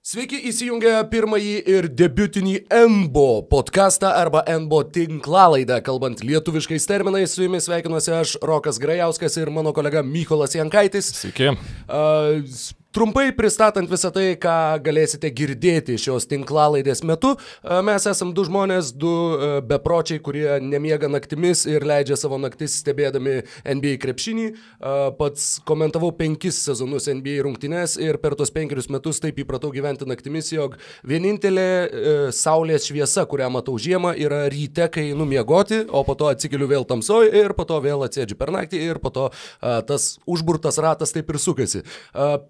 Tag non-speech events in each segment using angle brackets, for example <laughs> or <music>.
Sveiki įsijungę pirmąjį ir debutinį NBO podcastą arba NBO tinklalaidą, kalbant lietuviškais terminais. Su jumis sveikinuosi aš, Rokas Grajauskas ir mano kolega Mykolas Jankaitis. Sveiki. Uh, Trumpai pristatant visą tai, ką galėsite girdėti šios tinklalaidės metu, mes esam du žmonės, du bepročiai, kurie nemiega naktimis ir leidžia savo naktis stebėdami NBA krepšinį. Pats komentavau penkis sezonus NBA rungtynes ir per tos penkerius metus taip įpratau gyventi naktimis, jog vienintelė saulės šviesa, kurią matau žiemą, yra ryte, kai numiegoti, o po to atsikeliu vėl tamsoj ir po to vėl atsėdžiu per naktį ir po to tas užburtas ratas taip ir sukasi.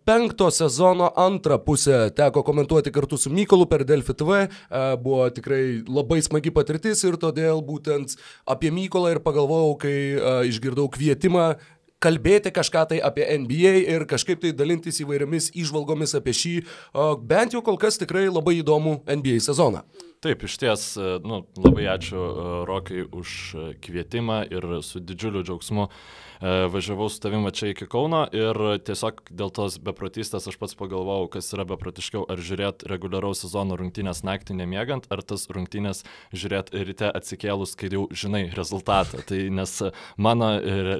Penk penkto sezono antrą pusę teko komentuoti kartu su Mykolu per Delfi TV. E, buvo tikrai labai smagi patirtis ir todėl būtent apie Mykolą ir pagalvojau, kai e, išgirdau kvietimą kalbėti kažką tai apie NBA ir kažkaip tai dalintis įvairiomis išvalgomis apie šį, bent jau kol kas tikrai labai įdomų NBA sezoną. Taip, iš ties, e, nu, labai ačiū Rokai už kvietimą ir su didžiuliu džiaugsmu uh, E, važiavau su tavim čia iki Kauno ir tiesiog dėl tos beprotystės aš pats pagalvojau, kas yra beprotiškiau, ar žiūrėti reguliaraus sezono rungtynės naktį nemiegant, ar tas rungtynės žiūrėti ryte atsikėlus, kai jau žinai rezultatą. Tai nes mano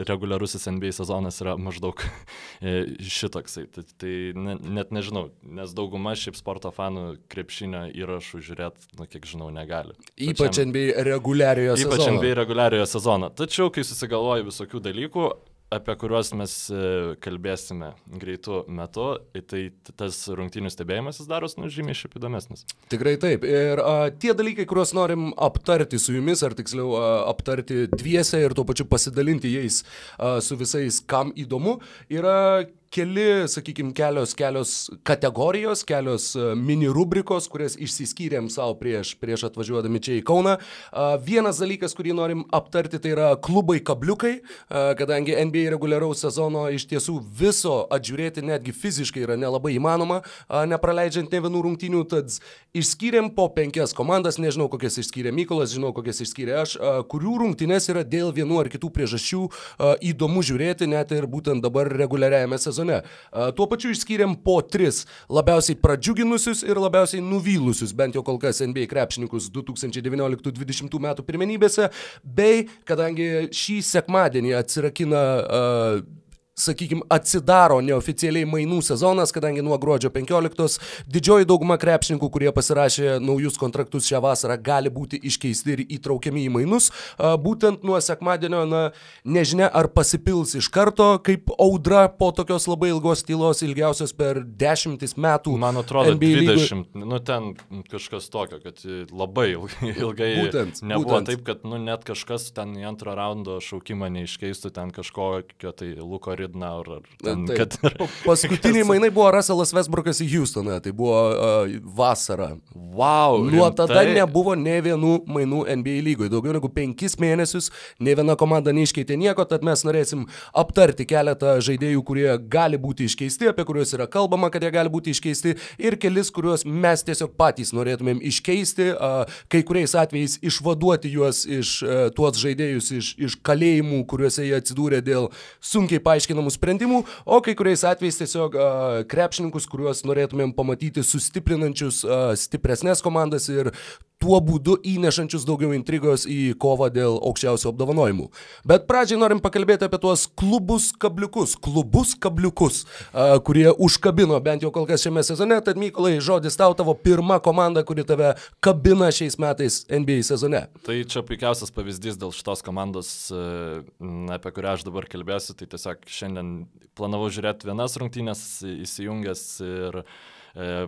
reguliarusis NBA sezonas yra maždaug <laughs> e, šitoksai. Tai, tai ne, net nežinau, nes dauguma šiaip sporto fanų krepšinio įrašų žiūrėti, nu kiek žinau, negali. Ypač Pačiam, NBA reguliariojo sezono. Ypač NBA reguliariojo sezono. Tačiau, kai susigalvoju visokių dalykų, apie kuriuos mes e, kalbėsime greitų metų, tai tas rungtynių stebėjimas jis daros nu, žymiai šiaip įdomesnis. Tikrai taip. Ir a, tie dalykai, kuriuos norim aptarti su jumis, ar tiksliau a, aptarti dviese ir tuo pačiu pasidalinti jais a, su visais, kam įdomu, yra keli, sakykime, kelios, kelios kategorijos, kelios e, mini rubrikos, kurias išsiskyrėm savo prieš, prieš atvažiuodami čia į Kauną. Vienas dalykas, kurį norim aptarti, tai yra klubai kabliukai, kadangi NBA reguliaraus sezono iš tiesų viso atžiūrėti netgi fiziškai yra nelabai įmanoma, nepraleidžiant ne vienų rungtynių, tad išskyrėm po penkias komandas, nežinau kokias išskyrė Mykolas, žinau kokias išskyrė aš, kurių rungtynės yra dėl vienų ar kitų priežasčių įdomu žiūrėti, net ir būtent dabar reguliariajame sezone sezone. Tuo pačiu išskyrėm po tris labiausiai pradžiuginusius ir labiausiai nuvylusius, bent jau kol kas NBA krepšininkus 2019-2020 metų pirmenybėse, bei kadangi šį sekmadienį atsirakina uh, sakykime, atsidaro neoficialiai mainų sezonas, kadangi nuo gruodžio 15 didžioji dauguma krepšininkų, kurie pasirašė naujus kontraktus šią vasarą, gali būti iškeisti ir įtraukiami į mainus. Būtent nuo sekmadienio, na, nežinia, ar pasipils iš karto kaip audra po tokios labai ilgos tylos, ilgiausios per dešimtis metų. Man atrodo, NBA 20, lygų. nu ten kažkas tokio, kad labai <laughs> ilgai būtent, nebuvo būtent. taip, kad, nu, net kažkas ten į antrą raundo šaukimą neiškeistų ten kažkokio tai Luko Rid Now. Ar, ten, Taip, kad... Paskutiniai mainai buvo Russellas Westbrookas į Houstoną, tai buvo uh, vasara. Wow. Nuo rimtai? tada nebuvo ne vienų mainų NBA lygoje. Daugiau negu penkis mėnesius ne viena komanda neiškeitė nieko, tad mes norėsim aptarti keletą žaidėjų, kurie gali būti iškeisti, apie kuriuos yra kalbama, kad jie gali būti iškeisti, ir kelis, kuriuos mes tiesiog patys norėtumėm iškeisti, uh, kai kuriais atvejais išvaduoti juos iš uh, tuos žaidėjus iš, iš kalėjimų, kuriuose jie atsidūrė dėl sunkiai paaiškinamų įmanomų sprendimų, o kai kuriais atvejais tiesiog uh, krepšininkus, kuriuos norėtumėm pamatyti sustiprinančius uh, stipresnės komandas ir tuo būdu įnešančius daugiau intrigos į kovą dėl aukščiausių apdovanojimų. Bet pradžiai norim pakalbėti apie tuos klubus kabliukus, klubus kabliukus, kurie užkabino bent jau kol kas šiame sezone. Tad Mykolai, žodis tau tavo pirma komanda, kuri tave kabina šiais metais NBA sezone. Tai čia puikiausias pavyzdys dėl šitos komandos, apie kurią aš dabar kalbėsiu. Tai tiesiog šiandien planavau žiūrėti vienas rungtynės įsijungęs ir uh, E,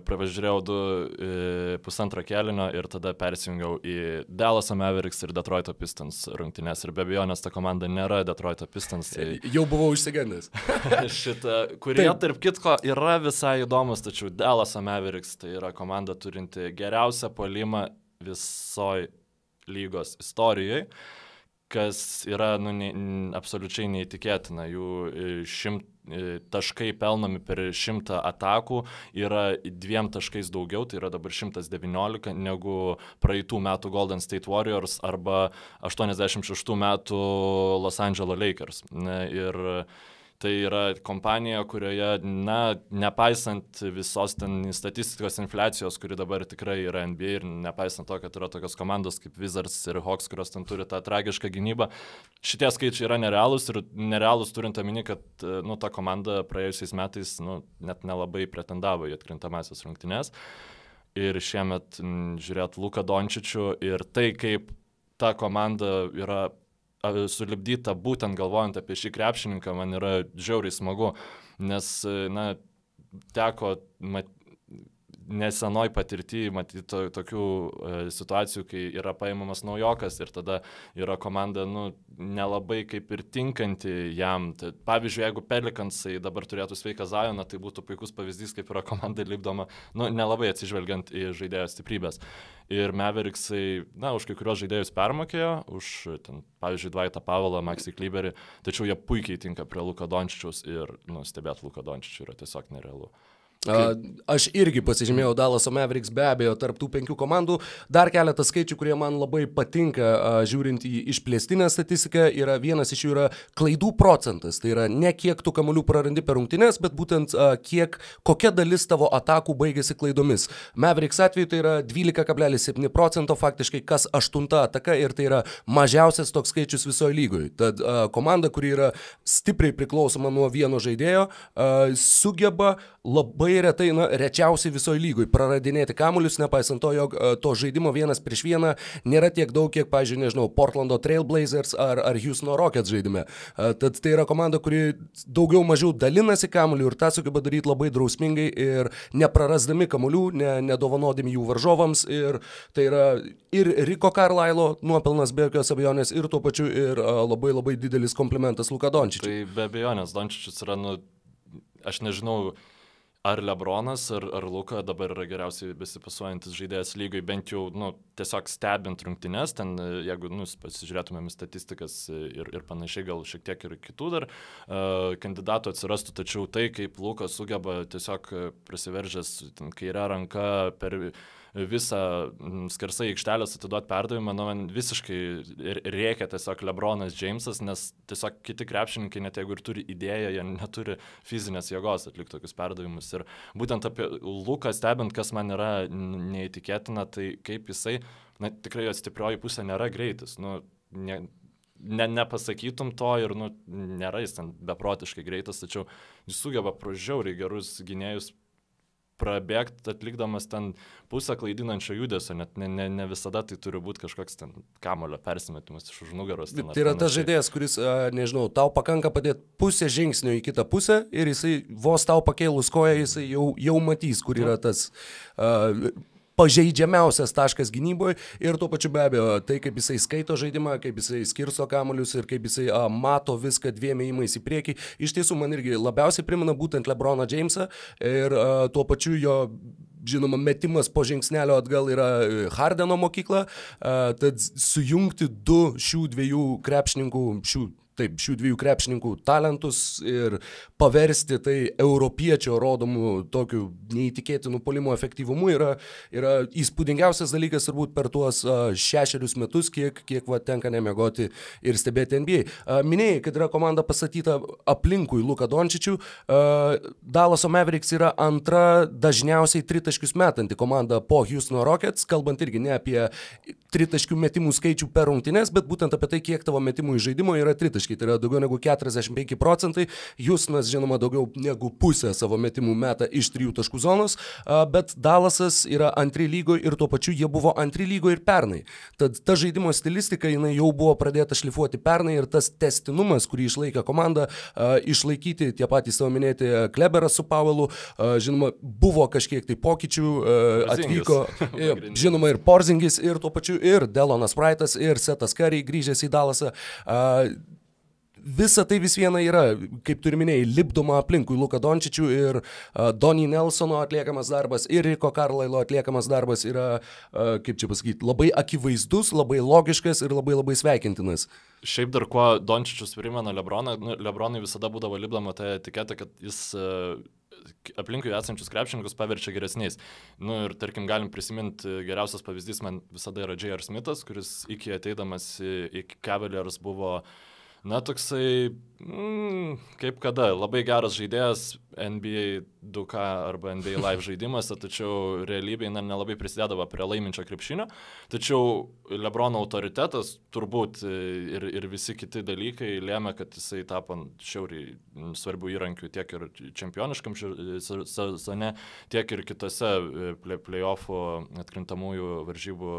pravažiavau du e, pusantro kelinio ir tada persijungiau į Dallas Mavericks ir Detroit Pistons rungtynės. Ir be abejonės ta komanda nėra Detroit Pistons. Tai... Jau buvau išsigandęs. <laughs> Šitą, kurie Taip. tarp kitko yra visai įdomus, tačiau Dallas Mavericks tai yra komanda turinti geriausią polimą visoji lygos istorijoje kas yra nu, ne, absoliučiai neįtikėtina. Jų e, šimt, e, taškai pelnomi per šimtą atakų yra dviem taškais daugiau, tai yra dabar 119 negu praeitų metų Golden State Warriors arba 86 metų Los Angeles Lakers. Ir Tai yra kompanija, kurioje, na, nepaisant visos ten statistikos infliacijos, kuri dabar tikrai yra NBA ir nepaisant to, kad yra tokios komandos kaip Wizards ir Hawks, kurios ten turi tą tragišką gynybą, šitie skaičiai yra nerealūs ir nerealūs turint omeny, kad, nu, ta komanda praėjusiais metais, nu, net nelabai pretendavo į atkrintamasias rungtynes. Ir šiemet žiūrėt Luką Dončičių ir tai, kaip ta komanda yra sulibdyta būtent galvojant apie šį krepšininką, man yra žiauriai smagu, nes, na, teko mat, nesenoj patirti matyti to, tokių e, situacijų, kai yra paimamas naujokas ir tada yra komanda, nu, nelabai kaip ir tinkanti jam. Tai, pavyzdžiui, jeigu Pelikansai dabar turėtų sveiką Zajoną, tai būtų puikus pavyzdys, kaip yra komanda lipdoma, nu, nelabai atsižvelgiant į žaidėjo stiprybės. Ir Meveriksai, na, už kai kurios žaidėjus permokėjo, už, ten, pavyzdžiui, Dvaitą Pavelą, Maxi Klyberį, tačiau jie puikiai tinka prie Luka Dončičiaus ir, nu, stebėti Luka Dončičių yra tiesiog nerealu. Aš irgi pasižymėjau Dalas Mavericks be abejo tarp tų penkių komandų. Dar keletas skaičių, kurie man labai patinka, žiūrint į išplėstinę statistiką, yra vienas iš jų yra klaidų procentas. Tai yra ne kiek tu kamuolių prarandi per rungtynes, bet būtent kiek, kokia dalis tavo atakų baigėsi klaidomis. Mavericks atveju tai yra 12,7 procento, faktiškai kas aštunta ataka ir tai yra mažiausias toks skaičius visoje lygoje. Tad komanda, kuri yra stipriai priklausoma nuo vieno žaidėjo, sugeba labai retai, na, rečiausiai visoje lygoje praradinėti kamuolius, nepaisant to, jog uh, to žaidimo vienas prieš vieną nėra tiek daug, kiek, pažiūrėjau, nežinau, Portlando Trailblazers ar, ar Houstono Rockets žaidime. Uh, tad tai yra komanda, kuri daugiau mažiau dalinasi kamuoliu ir tą sugeba daryti labai drausmingai ir neprarasdami kamuolių, ne, nedovanodami jų varžovams. Ir tai yra ir Riko Karlailo nuopelnas be jokios abejonės ir tuo pačiu ir uh, labai labai didelis komplimentas Luka Dončičiui. Tai be abejonės, Dončičius yra, nu, aš nežinau, ar Lebronas, ar, ar Luka dabar yra geriausiai besipasuojantis žaidėjas lygai, bent jau, nu, tiesiog stebint rungtynes, ten, jeigu, nu, pasižiūrėtumėm statistikas ir, ir panašiai, gal šiek tiek ir kitų dar uh, kandidatų atsirastų, tačiau tai, kaip Lukas sugeba tiesiog prasiveržęs kairę ranką per visą skersai aikštelės atiduoti perdavimą, nu, man visiškai reikia tiesiog Lebronas Jamesas, nes tiesiog kiti krepšininkai, net jeigu ir turi idėją, jie neturi fizinės jėgos atlikti tokius perdavimus. Ir būtent apie Luką stebint, kas man yra neįtikėtina, tai kaip jisai, na, tikrai jo stiprioji pusė nėra greitis. Nu, ne, ne, nepasakytum to ir nu, nėra jis ten beprotiškai greitas, tačiau jis sugeba pražiauriai gerus gynėjus prabėgti atlikdamas ten pusę klaidinančio judesio, net ne, ne, ne visada tai turi būti kažkoks ten kamulio persimetimas iš už nugaros. Ten, tai yra tas žaidėjas, kuris, nežinau, tau pakanka padėti pusę žingsnio į kitą pusę ir jisai vos tau pakėlus koją, jisai jau, jau matys, kur yra tas uh, pažeidžiamiausias taškas gynyboje ir tuo pačiu be abejo tai, kaip jisai skaito žaidimą, kaip jisai skirsto kamolius ir kaip jisai a, mato viską dviem įimais į priekį, iš tiesų man irgi labiausiai primena būtent Lebroną Jamesą ir a, tuo pačiu jo žinoma, metimas po žingsnelio atgal yra e, Hardeno mokykla, tad sujungti du šių dviejų krepšininkų, šių taip, šių dviejų krepšininkų talentus ir paversti tai europiečio rodomų tokiu neįtikėtinu polimo efektyvumu yra, yra įspūdingiausias dalykas turbūt per tuos šešerius metus, kiek, kiek va, tenka nemegoti ir stebėti NBA. Minėjai, kad yra komanda pastatyta aplinkui Luką Dončičių. Dallaso Mavericks yra antra dažniausiai tritaškius metanti komanda po Houstono Rockets, kalbant irgi ne apie tritaškių metimų skaičių per rungtynes, bet būtent apie tai, kiek tavo metimų į žaidimo yra tritaškių vidutiniškai, tai yra daugiau negu 45 procentai. Jūsnas, žinoma, daugiau negu pusę savo metimų meta iš trijų taškų zonos, bet Dalasas yra antri lygoje ir tuo pačiu jie buvo antri lygoje ir pernai. Tad ta žaidimo stilistika jinai jau buvo pradėta šlifuoti pernai ir tas testinumas, kurį išlaikė komanda, išlaikyti tie patys savo minėti Kleberas su Pavelu, žinoma, buvo kažkiek tai pokyčių, atvyko, <laughs> žinoma, ir Porzingis, ir tuo pačiu ir Delonas Praitas, ir Setas Kariai grįžęs į Dalasą visa tai vis viena yra, kaip turi minėjai, lipdoma aplinkui Luka Dončičių ir uh, Donny Nelsono atliekamas darbas ir Riko Karlailo atliekamas darbas yra, uh, kaip čia pasakyti, labai akivaizdus, labai logiškas ir labai labai sveikintinas. Šiaip dar kuo Dončičius primena Lebroną, nu, Lebronai visada būdavo lipdama tą etiketą, kad jis uh, aplinkui esančius krepšininkus paverčia geresniais. Nu, ir tarkim, galim prisiminti, geriausias pavyzdys man visada yra J.R. Smithas, kuris iki ateidamas į, į Cavaliers buvo uh, Na, toksai, mm, kaip kada, labai geras žaidėjas NBA 2K arba NBA Live žaidimuose, tačiau realybėje na, nelabai prisidėdavo prie laiminčio krepšinio. Tačiau Lebrono autoritetas turbūt ir, ir visi kiti dalykai lėmė, kad jisai tapo šiauriai svarbių įrankių tiek ir čempioniškam sezone, tiek ir kitose playoffų atkrintamųjų varžybų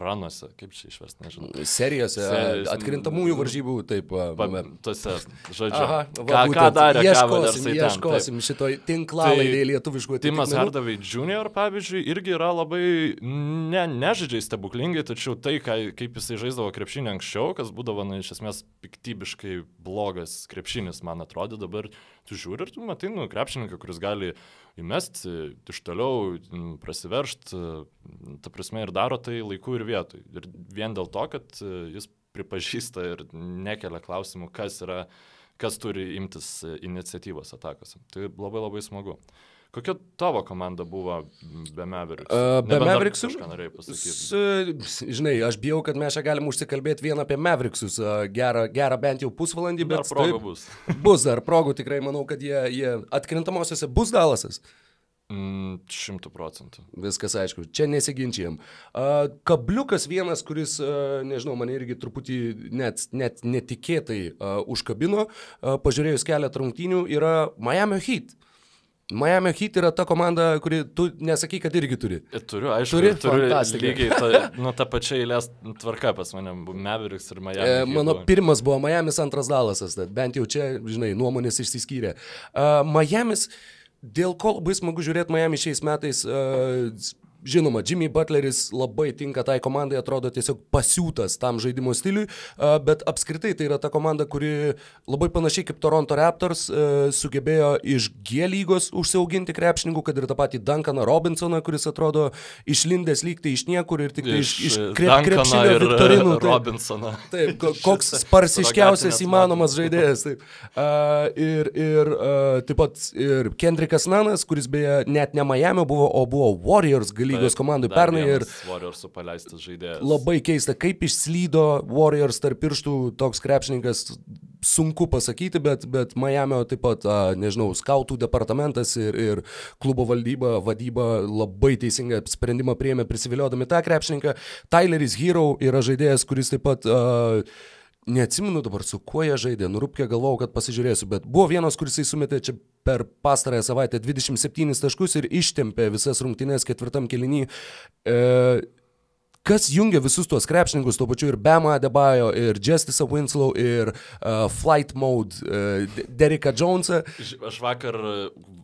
ranuose, kaip čia išvest, nežinau. Serijose, Serijos, atkrintamųjų varžybų, taip. Pa, tose, žodžiu. Aha, va, ką, ką darė, ieškosim, ką ieškosim šitoj tinklalaidėje tai, lietuviškų. Timas Hardavai Jr. pavyzdžiui, irgi yra labai, ne, nežaidžiai stebuklingai, tačiau tai, ką, kaip jisai žaisdavo krepšinį anksčiau, kas būdavo, na, iš esmės, piktybiškai blogas krepšinis, man atrodo, dabar tu žiūri ir tu matai, nu, krepšininką, kuris gali įmesti iš toliau, prasiveršt, ta prasme ir daro tai laiku ir vietoj. Ir vien dėl to, kad jis pripažįsta ir nekelia klausimų, kas yra, kas turi imtis iniciatyvos atakose. Tai labai labai smagu. Kokia tavo komanda buvo be Mavericks? Uh, be Mavericks? Pasakyti. Žinai, aš bijau, kad mes čia galim užsikalbėti vieną apie Mavericksus. Gerą, gerą bent jau pusvalandį, bet... Dar progų bus. bus dar progų, tikrai manau, kad jie, jie atkrintamosiose bus Dalasas. Mm, šimtų procentų. Viskas aišku, čia nesiginčiam. Uh, kabliukas vienas, kuris, uh, nežinau, mane irgi truputį net, net netikėtai uh, užkabino, uh, pažiūrėjus keletą rungtynių, yra Miami Heat. Uh, Miami Heat yra ta komanda, kuri tu nesakai, kad irgi turi. E, turiu, aišku, turi, turiu lygiai ta, <laughs> nu, ta pačia eilės tvarka pas mane, Mavericks ir Miami. E, mano buvo. pirmas buvo Miami's, antras Dalasas, bent jau čia, žinai, nuomonės išsiskyrė. Uh, Miami's, dėl ko labai smagu žiūrėti Miami šiais metais, uh, Žinoma, Jimmy Butleris labai tinka tai komandai, atrodo tiesiog pasiūtas tam žaidimo stiliui, bet apskritai tai yra ta komanda, kuri labai panašiai kaip Toronto Raptors sugebėjo iš G lygos užsiauginti krepšininkų, kad ir tą patį Duncaną Robinsoną, kuris atrodo išlindęs lygtai iš niekur ir tik tai iš, iš krep, krepšinio viktorinų. Taip, Robinsoną. Taip, koks sparsiškiausias įmanomas žaidėjas. Taip. Ir ir taip pat ir Kendrickas Nanas, kuris beje net ne Miami buvo, o buvo Warriors gali lygos komandai pernai ir... Warriorsų paleistas žaidėjas. Labai keista, kaip išslydo Warriors tarp pirštų toks krepšininkas, sunku pasakyti, bet, bet Miami taip pat, a, nežinau, skautų departamentas ir, ir klubo valdyba, vadyba labai teisingą sprendimą priėmė prisiviliodami tą krepšininką. Tyleris Hero yra žaidėjas, kuris taip pat... A, neatsimenu dabar su kuo jie žaidė, nurūpkė galvau, kad pasižiūrėsiu, bet buvo vienas, kuris įsumetė čia per pastarąją savaitę 27 taškus ir ištempė visas rungtynės ketvirtam kelinį. E, kas jungia visus tuos krepšininkus, tuo pačiu ir Bema Adebayo, ir Justice Winslow, ir uh, Flight Mode, uh, Dereka Jonesą. Aš vakar,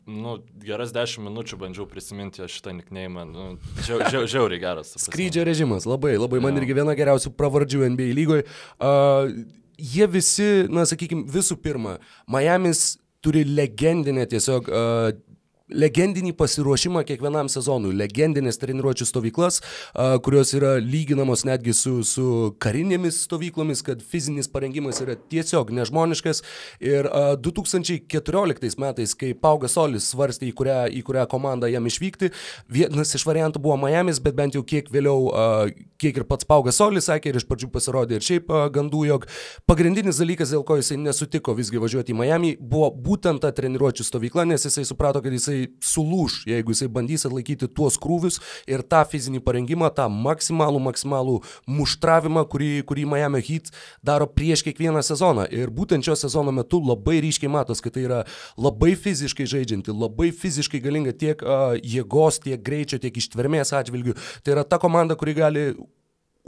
nu, geras 10 minučių bandžiau prisiminti šitą nikneimą, nu, žiau, žiau, žiauriai geras. Skrydžio režimas, labai, labai, man ja. irgi viena geriausių pravardžių NBA lygoje. Uh, jie visi, na, sakykime, visų pirma, Miami's turi legendinę tiesiog uh, legendinį pasiruošimą kiekvienam sezonui, legendinės treniruočio stovyklas, kurios yra lyginamos netgi su, su karinėmis stovyklomis, kad fizinis parengimas yra tiesiog nežmoniškas. Ir 2014 metais, kai Paugas Solis svarstė, į kurią, į kurią komandą jam išvykti, vienas iš variantų buvo Miami's, bet bent jau kiek vėliau, kiek ir pats Paugas Solis sakė, ir iš pradžių pasirodė ir šiaip gandų, jog pagrindinis dalykas, dėl ko jisai nesutiko visgi važiuoti į Miami, buvo būtent ta treniruočio stovykla, nes jisai suprato, kad jisai jisai sulūš, jeigu jisai bandys atlaikyti tuos krūvius ir tą fizinį parengimą, tą maksimalų, maksimalų muštravimą, kurį, kurį Miami Heat daro prieš kiekvieną sezoną. Ir būtent šio sezono metu labai ryškiai matos, kad tai yra labai fiziškai žaidžianti, labai fiziškai galinga tiek uh, jėgos, tiek greičio, tiek ištvermės atžvilgių. Tai yra ta komanda, kuri gali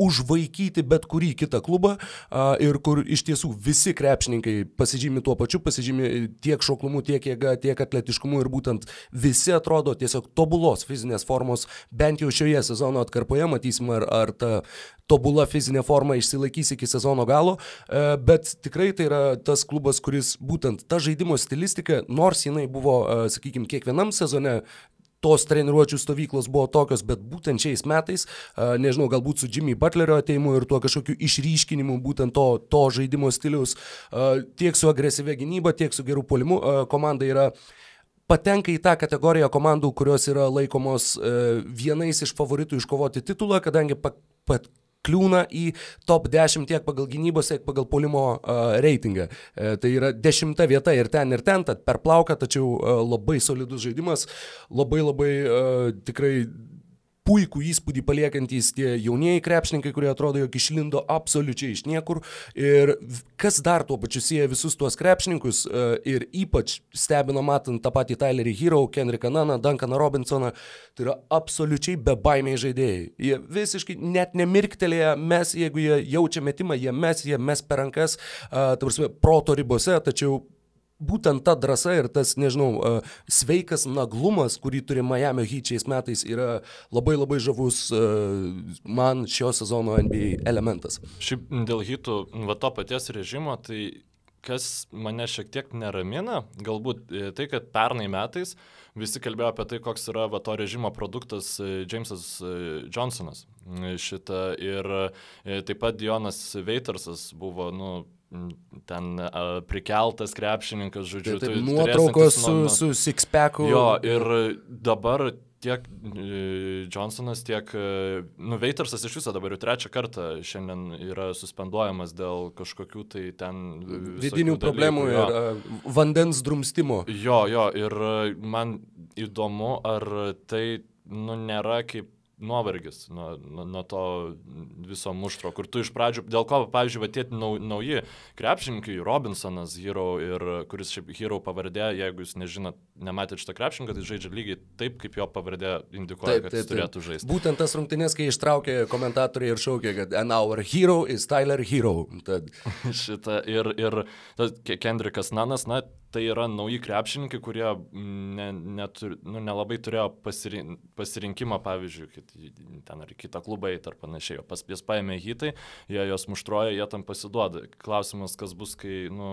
užvaikyti bet kurį kitą klubą a, ir kur iš tiesų visi krepšininkai pasižymi tuo pačiu, pasižymi tiek šoklumu, tiek jėga, tiek atletiškumu ir būtent visi atrodo tiesiog tobulos fizinės formos, bent jau šioje sezono atkarpoje matysim, ar, ar ta tobula fizinė forma išsilaikys iki sezono galo, e, bet tikrai tai yra tas klubas, kuris būtent ta žaidimo stilistika, nors jinai buvo, e, sakykime, kiekvienam sezone tos treniruočių stovyklos buvo tokios, bet būtent šiais metais, nežinau, galbūt su Jimmy Butlerio ateimu ir tuo kažkokiu išryškinimu būtent to, to žaidimo stiliaus, tiek su agresyvia gynyba, tiek su geru polimu, komanda yra patenka į tą kategoriją komandų, kurios yra laikomos vienais iš favoritų iškovoti titulą, kadangi pa, pa, kliūna į top 10 tiek pagal gynybos, tiek pagal polimo uh, reitingą. Uh, tai yra dešimta vieta ir ten, ir ten, tad per plauką, tačiau uh, labai solidus žaidimas, labai labai uh, tikrai puikų įspūdį paliekantis tie jaunieji krepšininkai, kurie atrodo, jog išlindo absoliučiai iš niekur. Ir kas dar tuo pačiu sieja visus tuos krepšininkus e, ir ypač stebino matant tą patį Tylerį Hero, Kendricką Naną, Duncaną Robinsoną, tai yra absoliučiai bebaimiai žaidėjai. Jie visiškai net nemirktelėje, mes, jeigu jie jaučia metimą, jie mes, jie mes per rankas, uh, tarsi proto ribose, tačiau būtent ta drąsa ir tas, nežinau, sveikas naglumas, kurį turi Miami Heat šiais metais, yra labai labai žavus man šio sezono NBA elementas. Šiaip dėl Heatų, va to paties režimo, tai kas mane šiek tiek neramina, galbūt e, tai, kad pernai metais visi kalbėjo apie tai, koks yra va to režimo produktas e, Jamesas e, Johnsonas. Šitą ir taip pat Dionas Veitersas buvo, nu, ten a, prikeltas krepšininkas, žodžiu. Tai, tai nuotraukos su, nu, su sixpacku. Jo, ir dabar tiek e, Johnsonas, tiek e, Nuveitersas iš viso dabar jau trečią kartą šiandien yra suspenduojamas dėl kažkokių tai ten vidinių problemų dalykų, ir jo. vandens drumstimo. Jo, jo, ir man įdomu, ar tai nu, nėra kaip nuovargis nuo, nuo, nuo to viso muštro, kur tu iš pradžių, dėl ko, pavyzdžiui, va, tie nau, nauji krepšininkai, Robinsonas, Hero ir kuris šiaip Hero pavardė, jeigu jūs nežinot, nematėte šito krepšininko, tai žaidžia lygiai taip, kaip jo pavardė indikuoja, taip, kad taip, jis turėtų žaisti. Būtent tas rungtynės, kai ištraukė komentatoriai ir šaukė, kad and our hero is Tyler Hero. Tad... <laughs> Šitą ir, ir Kendrikas Nanas, na, tai yra nauji krepšininkai, kurie ne, netur, nu, nelabai turėjo pasirin, pasirinkimą, pavyzdžiui, kad ten ar kitą klubą eiti ar panašiai. O pas jas paėmė hitai, jie jos muštroja, jie tam pasiduoda. Klausimas, kas bus, kai nu,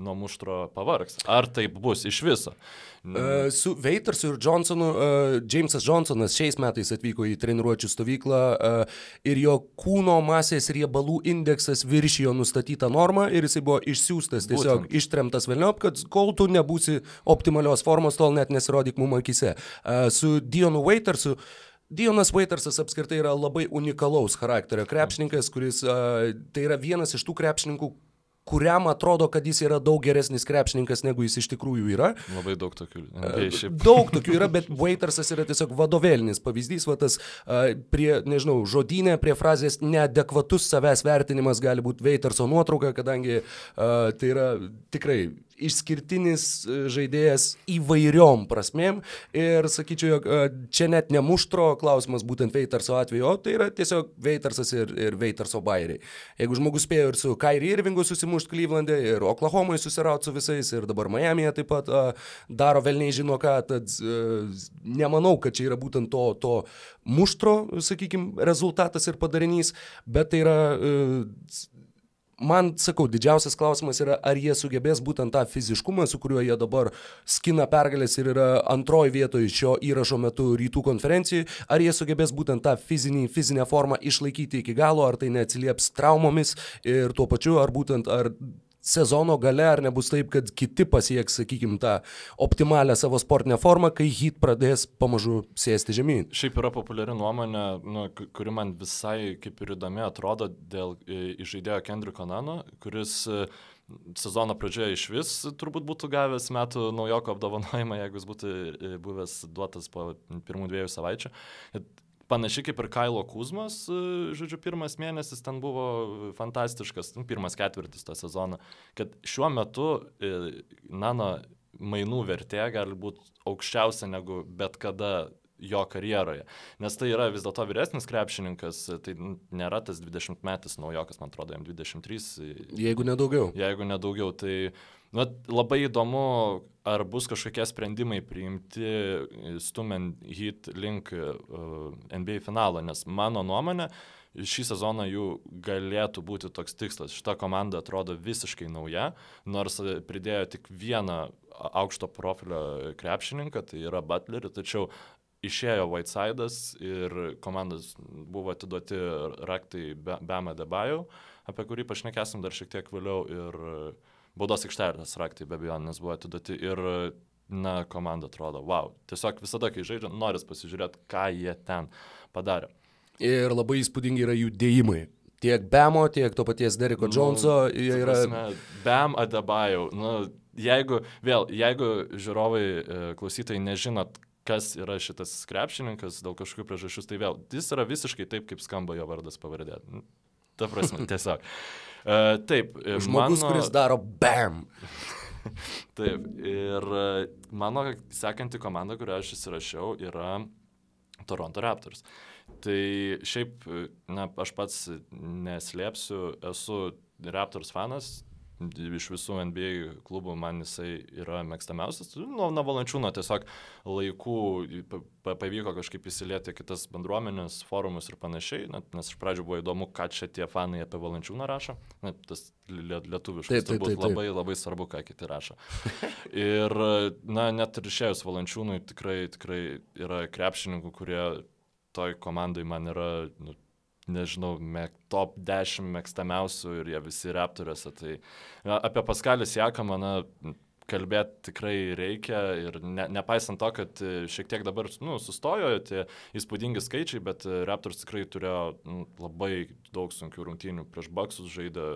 nuo muštro pavargs. Ar taip bus iš viso? Uh, su Veitersu ir Johnsonu, uh, Jamesas Johnsonas šiais metais atvyko į treniruočio stovyklą uh, ir jo kūno masės riebalų indeksas viršijo nustatytą normą ir jisai buvo išsiųstas, tiesiog Būtent. ištremtas vėliau, kad kol tu nebūsi optimalios formos, tol net nesirodyk mum akise. Uh, su Dionu Veitersu Dionas Waitersas apskritai yra labai unikalaus charakterio krepšininkas, kuris uh, tai yra vienas iš tų krepšininkų, kuriam atrodo, kad jis yra daug geresnis krepšininkas, negu jis iš tikrųjų yra. Labai daug tokių. Šiaip. daug <laughs> tokių yra, bet Waitersas yra tiesiog vadovėlinis pavyzdys, va tas prie, nežinau, žodinė, prie frazės neadekvatus savęs vertinimas gali būti Waiterso nuotrauka, kadangi tai yra tikrai išskirtinis e, žaidėjas įvairiom prasmėm ir sakyčiau, jog e, čia net ne muštro klausimas būtent Veitarso atveju, o tai yra tiesiog Veitarsas ir, ir Veitarso bairiai. Jeigu žmogus spėjo ir su Kairi Irvingu susimušti Klyvlandė, ir Oklahomai susirauti su visais, ir dabar Miami'e taip pat a, daro velniai žino ką, tad a, e, nemanau, kad čia yra būtent to, to muštro, sakykime, rezultatas ir padarinys, bet tai yra a, man, sakau, didžiausias klausimas yra, ar jie sugebės būtent tą fiziškumą, su kuriuo jie dabar skina pergalės ir yra antroji vietoje šio įrašo metu rytų konferencijai, ar jie sugebės būtent tą fizinį, fizinę formą išlaikyti iki galo, ar tai neatsilieps traumomis ir tuo pačiu, ar būtent, ar sezono gale, ar nebus taip, kad kiti pasieks, sakykime, tą optimalią savo sportinę formą, kai hit pradės pamažu sėsti žemyn. Šiaip yra populiari nuomonė, nu, kuri man visai kaip ir įdomi atrodo dėl žaidėjo Kendriko Nano, kuris e, sezono pradžioje iš vis turbūt būtų gavęs metų naujoko apdovanojimą, jeigu jis būtų e, buvęs duotas po pirmų dviejų savaičių. Panašiai kaip ir Kailo Kuzmas, e, žodžiu, pirmas mėnesis ten buvo fantastiškas, nu, pirmas ketvirtis tą sezoną, kad šiuo metu e, nano mainų vertė gali būti aukščiausia negu bet kada jo karjeroje. Nes tai yra vis dėlto vyresnis krepšininkas, tai nėra tas 20 metais naujokas, man atrodo, jam 23. Jeigu nedaugiau. Jeigu nedaugiau, tai Na, labai įdomu, ar bus kažkokie sprendimai priimti stumiant hit link e, NBA finalo, nes mano nuomonė, šį sezoną jų galėtų būti toks tikslas. Šita komanda atrodo visiškai nauja, nors pridėjo tik vieną aukšto profilio krepšininką, tai yra Butlerį, tačiau išėjo Whiteside'as ir komandos buvo atiduoti raktai Bema Debajau, apie kurį pašnekėsim dar šiek tiek vėliau ir uh, baudos aikštelės raktai be abejonės buvo atiduoti ir, na, komanda atrodo, wow. Tiesiog visada, kai žaidžia, noris pasižiūrėti, ką jie ten padarė. ir labai įspūdingi yra jų dėjimai. Tiek Bemo, tiek to paties Deriko nu, Joneso, jie yra... Prasme, Bem Adabajau, nu, jeigu, vėl, jeigu žiūrovai, e, klausytojai nežinot, kas yra šitas krepšininkas dėl kažkokių priežasčių, tai vėl, jis yra visiškai taip, kaip skamba jo vardas pavardė. Nu, ta prasme, <laughs> tiesiog. Uh, taip. Žmogus, mano... kuris daro BAM. <laughs> taip, ir mano sekanti komanda, kurią aš įsirašiau, yra Toronto Raptors. Tai šiaip, na, aš pats neslėpsiu, esu Raptors fanas, iš visų NBA klubų man jisai yra mėgstamiausias. Nuo na, Valančiūno tiesiog laikų pavyko kažkaip įsilieti kitas bendruomenės, forumus ir panašiai, na, nes iš pradžių buvo įdomu, ką čia tie fanai apie Valančiūną rašo. Na, tas lietuviškas taip, taip, taip, taip. labai labai svarbu, ką kiti rašo. <laughs> ir, na, net ir išėjus Valančiūnui tikrai, tikrai yra krepšininkų, kurie toj komandai man yra nu, nežinau, mek, top 10 mėgstamiausių ir jie visi raptoriuose. Tai apie Paskalis Jakamą, na, kalbėti tikrai reikia ir ne, nepaisant to, kad e, šiek tiek dabar nu, sustojo tie įspūdingi skaičiai, bet e, Raptors tikrai turėjo nu, labai daug sunkių rungtynių prieš Baksus žaidę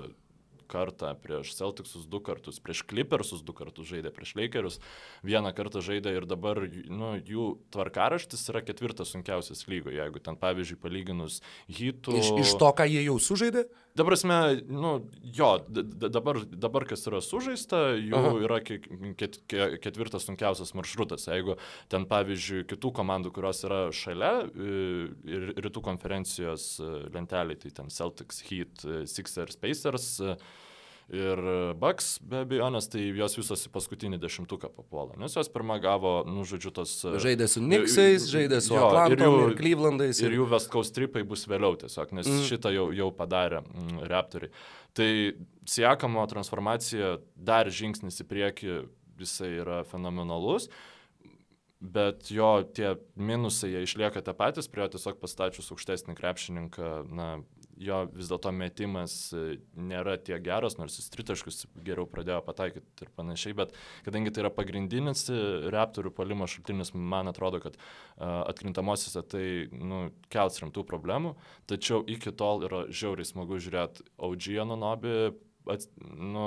kartą prieš Celticsus du kartus, prieš Clippersus du kartus žaidė, prieš Lakerius vieną kartą žaidė ir dabar nu, jų tvarkaraštis yra ketvirtas sunkiausias lygoje, jeigu ten pavyzdžiui palyginus hitų. Iš, iš to, ką jie jau sužaidė? Dabar, prasme, nu, jo, dabar, dabar kas yra sužaista, jų Aha. yra ket, ket, ketvirtas sunkiausias maršrutas. Jeigu ten, pavyzdžiui, kitų komandų, kurios yra šalia ir rytų konferencijos e, lenteliai, tai ten Celtics, Heat, e, Sixers, Pacers, ir Bucks, be abejonės, tai jos visos į paskutinį dešimtuką papuola, nes jos pirmą gavo, nu, žodžiu, tos... Žaidė su Nixais, žaidė su Atlantom ir, ir Clevelandais. Ir, ir jų West Coast tripai bus vėliau tiesiog, nes mm. šitą jau, jau padarė mm, Raptoriai. Tai Siekamo transformacija dar žingsnis į priekį, jisai yra fenomenalus bet jo tie minusai jie išlieka tie patys, prie jo tiesiog pastačius aukštesnį krepšininką, na, jo vis dėlto metimas e, nėra tiek geras, nors jis tritaškus geriau pradėjo pataikyti ir panašiai, bet kadangi tai yra pagrindinis e, reptorių palimo šaltinis, man atrodo, kad uh, atkrintamosiose tai nu, kels rimtų problemų, tačiau iki tol yra žiauriai smagu žiūrėti Audžiją Nunobi, nu,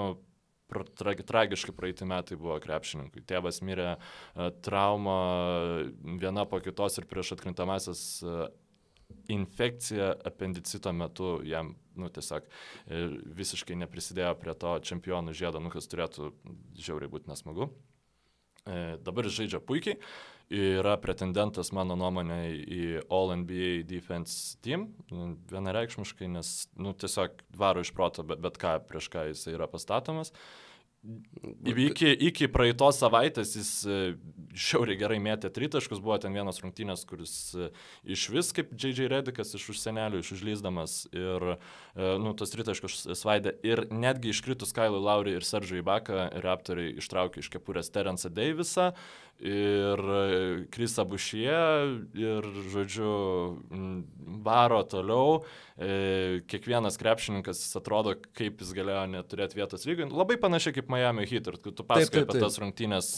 tra, tragiškai praeitį metai buvo krepšininkui. Tėvas mirė trauma viena po kitos ir prieš atkrintamasis uh, infekcija apendicito metu jam, nu, tiesiog e, visiškai neprisidėjo prie to čempionų žiedo, nu, kas turėtų žiauriai būti nesmagu. E, dabar žaidžia puikiai, yra pretendentas, mano nuomonė, į All NBA Defense Team, vienareikšmiškai, nes, nu, tiesiog varo iš proto, bet, bet ką, prieš ką jis yra pastatomas. Uh, Iki, iki praeitos savaitės jis e, šiauriai gerai mėtė tritaškus, buvo ten vienas rungtynės, kuris e, iš vis kaip J.J. Redikas iš užsienelių, iš užlyzdamas ir, e, nu, tas tritaškus svaidė ir netgi iškritus Kailui Lauriui ir Seržui Baką, Raptoriai ištraukė iš kepurės Terence Davisą ir Krisa Bušie ir, žodžiu, varo toliau e, kiekvienas krepšininkas atrodo, kaip jis galėjo neturėti vietos lygiai. Labai panašiai kaip Miami Heat. Ir tu pasakoji apie tas rungtynės,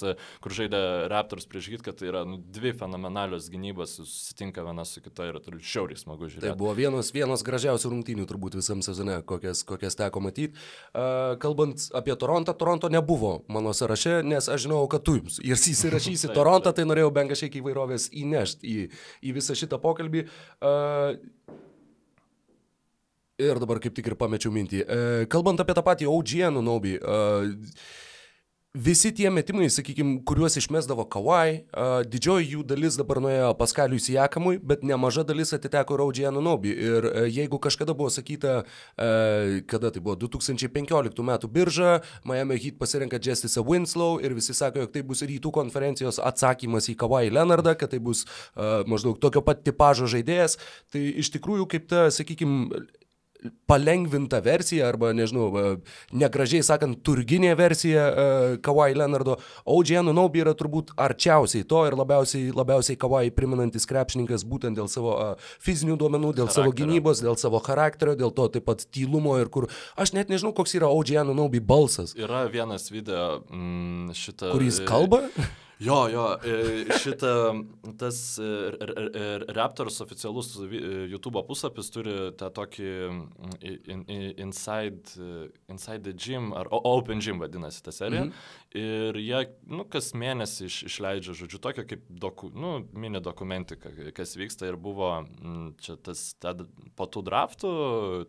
kur žaidė Raptors prieš Heat, kad tai yra nu, dvi fenomenalios gynybos, susitinka viena su kita ir turiu šiauriai smagu žiūrėti. Tai buvo vienos, vienos gražiausių rungtynių turbūt visam sezone, kokias, kokias teko matyti. Uh, kalbant apie Torontą, Toronto nebuvo mano sąraše, nes aš žinau, kad tu jis įsirašysi <laughs> Torontą, tai norėjau bent kažkiek įvairovės įnešti į, į visą šitą pokalbį. Uh, Ir dabar kaip tik ir pamečiau mintį. E, kalbant apie tą patį OGN Nobį, e, visi tie metimai, sakykime, kuriuos išmesdavo Kawai, e, didžioji jų dalis dabar nuėjo Paskaliui Sijakamui, bet nemaža dalis atiteko ir OGN Nobį. Ir e, jeigu kažkada buvo sakyta, e, kada tai buvo 2015 metų birža, Miami Heat pasirenka Justice Winslow ir visi sako, jog tai bus rytų konferencijos atsakymas į Kawai Leonardą, kad tai bus e, maždaug tokio pat tipožo žaidėjas, tai iš tikrųjų kaip ta, sakykime, palengvinta versija arba, nežinau, negražiai sakant, turginė versija uh, Kawhi Leonardo. OG Anunobi yra turbūt arčiausiai to ir labiausiai, labiausiai Kawhi priminantis krepšininkas būtent dėl savo uh, fizinių duomenų, dėl charakterio. savo gynybos, dėl savo charakterio, dėl to taip pat tylumo ir kur aš net nežinau, koks yra OG Anunobi balsas. Yra vienas video mm, šitą. Kur jis kalba? <laughs> Jo, jo, e, šitą, tas e, Raptors oficialus YouTube puslapis turi tą tokį in, Inside, inside the Gym, ar Open Gym vadinasi ta serija. Mhm. Ir jie, nu, kas mėnesį iš, išleidžia, žodžiu, tokią kaip doku, nu, mini dokumentiką, kas vyksta ir buvo čia tas, ta, po tų draftų,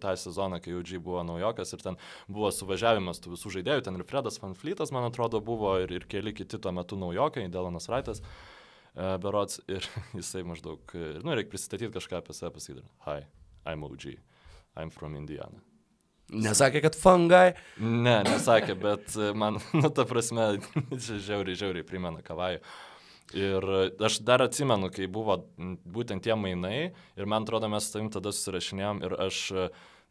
tą sezoną, kai UG buvo naujokas ir ten buvo suvažiavimas tų visų žaidėjų, ten ir Fredas Van Fleetas, man atrodo, buvo ir, ir keli kiti tuo metu naujokai Amerikai, Delanas Raitas, uh, berots, ir <laughs> jisai maždaug, nu, reikia pristatyti kažką apie save, pasakyti, hi, I'm OG, I'm from Indiana. Nesakė, kad fungai? Ne, nesakė, bet e, man, <laughs> nu, ta prasme, <laughs> žiauriai, žiauriai primena kavajų. Ir aš dar atsimenu, kai buvo būtent tie mainai ir man atrodo, mes su tavim tada susirašinėjom ir aš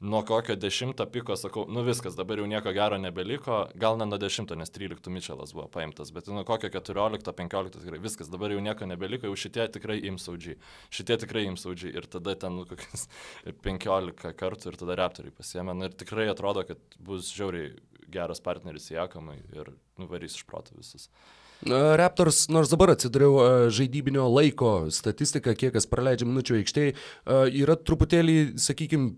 nuo kokio dešimto piko sakau, nu viskas, dabar jau nieko gero nebeliko, gal ne nuo dešimto, nes tryliktų Mičelas buvo paimtas, bet nuo kokio keturiolikto, penkiolikto tikrai viskas, dabar jau nieko nebeliko, jau šitie tikrai ims audžiai, šitie tikrai ims audžiai ir tada ten nu, kokius <laughs> penkiolika kartų ir tada reptoriai pasiemė nu, ir tikrai atrodo, kad bus žiauriai geras partneris Jakamai ir nuvarys iš proto visus. Raptors, nors dabar atsidariau žaidybinio laiko statistiką, kiek kas praleidžia minučių aikštėje, yra truputėlį, sakykime,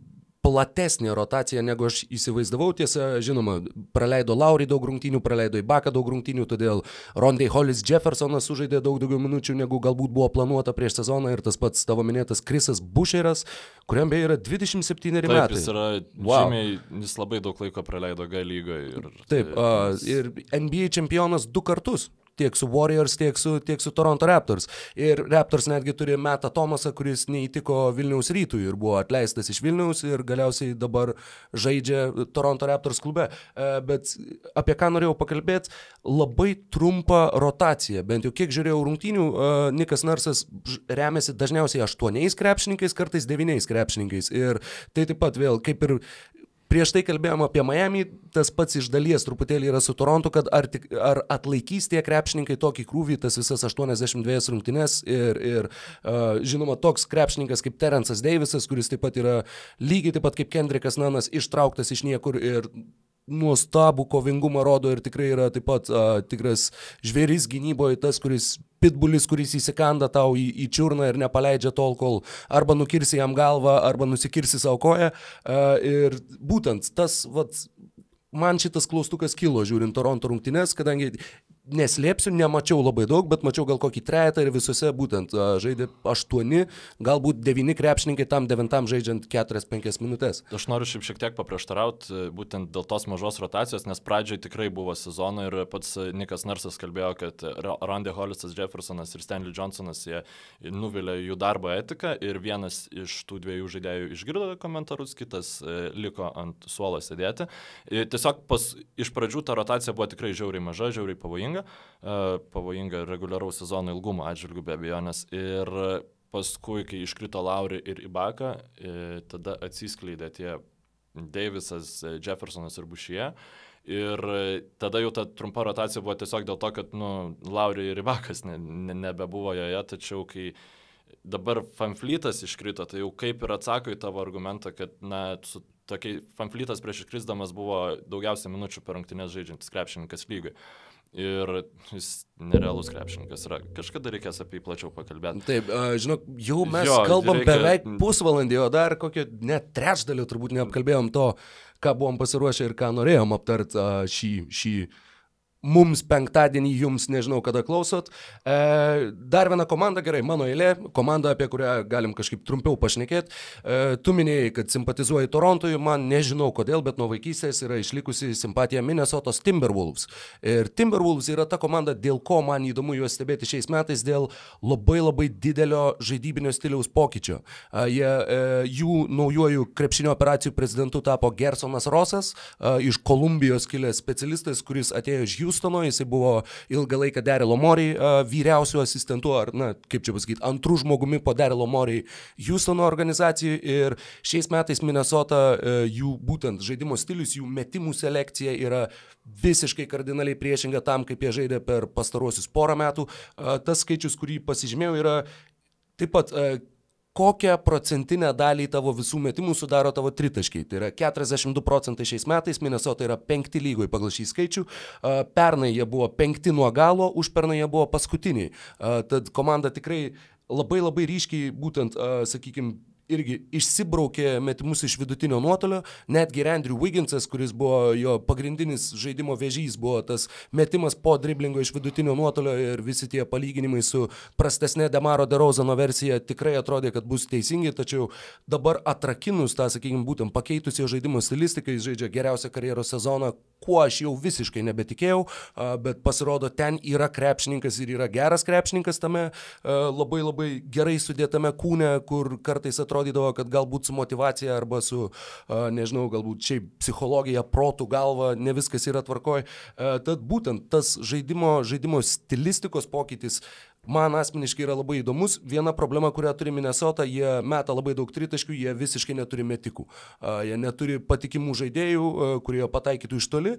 platesnė rotacija, negu aš įsivaizdavau. Tiesa, žinoma, praleido Laurį daug rungtynių, praleido Ibaką daug rungtynių, todėl Rondai Hollis Jeffersonas sužaidė daug daugiau minučių, negu galbūt buvo planuota prieš sezoną ir tas pats tavo minėtas Krisas Bušeras, kuriam beje yra 27 Taip, metai. Jis, yra, wow. žymiai, jis labai daug laiko praleido G lygoje. Ir, Taip, uh, ir NBA čempionas du kartus tiek su Warriors, tiek su, tiek su Toronto Raptors. Ir Raptors netgi turi Metą Tomasą, kuris neįtiko Vilniaus rytui ir buvo atleistas iš Vilniaus ir galiausiai dabar žaidžia Toronto Raptors klube. E, bet apie ką norėjau pakalbėti, labai trumpa rotacija. Bent jau kiek žiūrėjau rungtynių, e, Nikas Narsas remiasi dažniausiai aštuoniais krepšininkais, kartais devyniais krepšininkais. Ir tai taip pat vėl kaip ir Prieš tai kalbėjom apie Miami, tas pats iš dalies truputėlį yra su Torontu, kad ar, tik, ar atlaikys tie krepšininkai tokį krūvį, tas visas 82 rungtynes ir, ir uh, žinoma toks krepšininkas kaip Terensas Deivisas, kuris taip pat yra lygiai taip pat kaip Kendrikas Nanas ištrauktas iš niekur ir nuostabų kovingumą rodo ir tikrai yra taip pat a, tikras žvėris gynyboje, tas, kuris pitbulis, kuris įsikanda tau į, į čiurną ir nepaleidžia tol, kol arba nukirsi jam galvą, arba nusikirsi savo koją. A, ir būtent tas, vat, man šitas klaustukas kilo žiūrint Toronto rungtynes, kadangi neslėpsiu, nemačiau labai daug, bet mačiau gal kokį trejetą ir visose būtent žaidė aštuoni, galbūt devyni krepšininkai tam devintam žaidžiant 4-5 minutės. Aš noriu šiaip šiek tiek paprieštarauti e, būtent dėl tos mažos rotacijos, nes pradžioj tikrai buvo sezono ir pats Nikas Narsas kalbėjo, kad Randy Hollisas, Jeffersonas ir Stanley Johnsonas jie nuvilė jų darbo etiką ir vienas iš tų dviejų žaidėjų išgirdo komentarus, kitas e, liko ant suolo sėdėti. E, tiesiog pas, iš pradžių ta rotacija buvo tikrai žiauriai maža, žiauriai pavojinga pavojinga, e, pavojinga reguliaraus sezono ilgumo atžvilgių be abejonės. Ir paskui, kai iškrito Lauri ir Ibaka, e, tada atsiskleidė tie Davisas, Jeffersonas ir Bušie. Ir tada jau ta trumpa rotacija buvo tiesiog dėl to, kad nu, Lauri ir Ibakas ne, ne, nebebuvo joje, tačiau kai dabar Fanflytas iškrito, tai jau kaip ir atsako į tavo argumentą, kad na, su tokiai Fanflytas prieš iškrisdamas buvo daugiausia minučių per rungtynės žaidžiantis krepšininkas lygai ir jis nerealus krepšininkas yra. Kažkada reikės apie jį plačiau pakalbėti. Taip, žinok, jau mes jo, kalbam reikia... beveik pusvalandį, o dar kokio net trečdalio turbūt neapkalbėjom to, ką buvom pasiruošę ir ką norėjom aptart šį, šį mums penktadienį, jums nežinau kada klausot. E, dar viena komanda, gerai, mano eilė, komanda, apie kurią galim kažkaip trumpiau pašnekėti. E, tu minėjai, kad simpatizuoji Torontui, man nežinau kodėl, bet nuo vaikystės yra išlikusi simpatija Minnesotos Timberwolves. Ir Timberwolves yra ta komanda, dėl ko man įdomu juos stebėti šiais metais, dėl labai labai didelio žaidybinio stiliaus pokyčio. E, jie, e, jų naujojų krepšinio operacijų prezidentu tapo Gersonas Rosas, e, iš Kolumbijos kilęs specialistas, kuris atėjo iš jų Houstono, jisai buvo ilgą laiką Derilo Moriai vyriausių asistentų, ar, na, kaip čia pasakyti, antrų žmogumi po Derilo Moriai Houstono organizacijų ir šiais metais Minnesota jų būtent žaidimo stilius, jų metimų selekcija yra visiškai kardinaliai priešinga tam, kaip jie žaidė per pastaruosius porą metų. Tas skaičius, kurį pasižymėjau, yra taip pat kokią procentinę dalį tavo visų metimų sudaro tavo tritaškiai. Tai yra 42 procentai šiais metais, Minnesota yra penkti lygoje pagal šį skaičių, pernai jie buvo penkti nuo galo, už pernai jie buvo paskutiniai. Tad komanda tikrai labai labai ryškiai būtent, sakykime, irgi išsibraukė metimus iš vidutinio nuotolio, netgi Andrew Wigginsas, kuris buvo jo pagrindinis žaidimo vežys, buvo tas metimas po driblingo iš vidutinio nuotolio ir visi tie palyginimai su prastesnė Demaro DeRozano versija tikrai atrodė, kad bus teisingi, tačiau dabar atrakinus tą, sakykime, būtent pakeitus jo žaidimo stilistiką, jis žaidžia geriausią karjeros sezoną, kuo aš jau visiškai nebetikėjau, bet pasirodo, ten yra krepšininkas ir yra geras krepšininkas tame labai labai gerai sudėtame kūne, kur kartais atrodo, atrodydavo, kad galbūt su motivacija arba su, nežinau, galbūt šiaip psichologija, protų galva, ne viskas yra tvarkoj. Tad būtent tas žaidimo, žaidimo stilistikos pokytis man asmeniškai yra labai įdomus. Viena problema, kurią turi Minnesota, jie meta labai daug tritaškių, jie visiškai neturi metikų. Jie neturi patikimų žaidėjų, kurie pataikytų iš toli.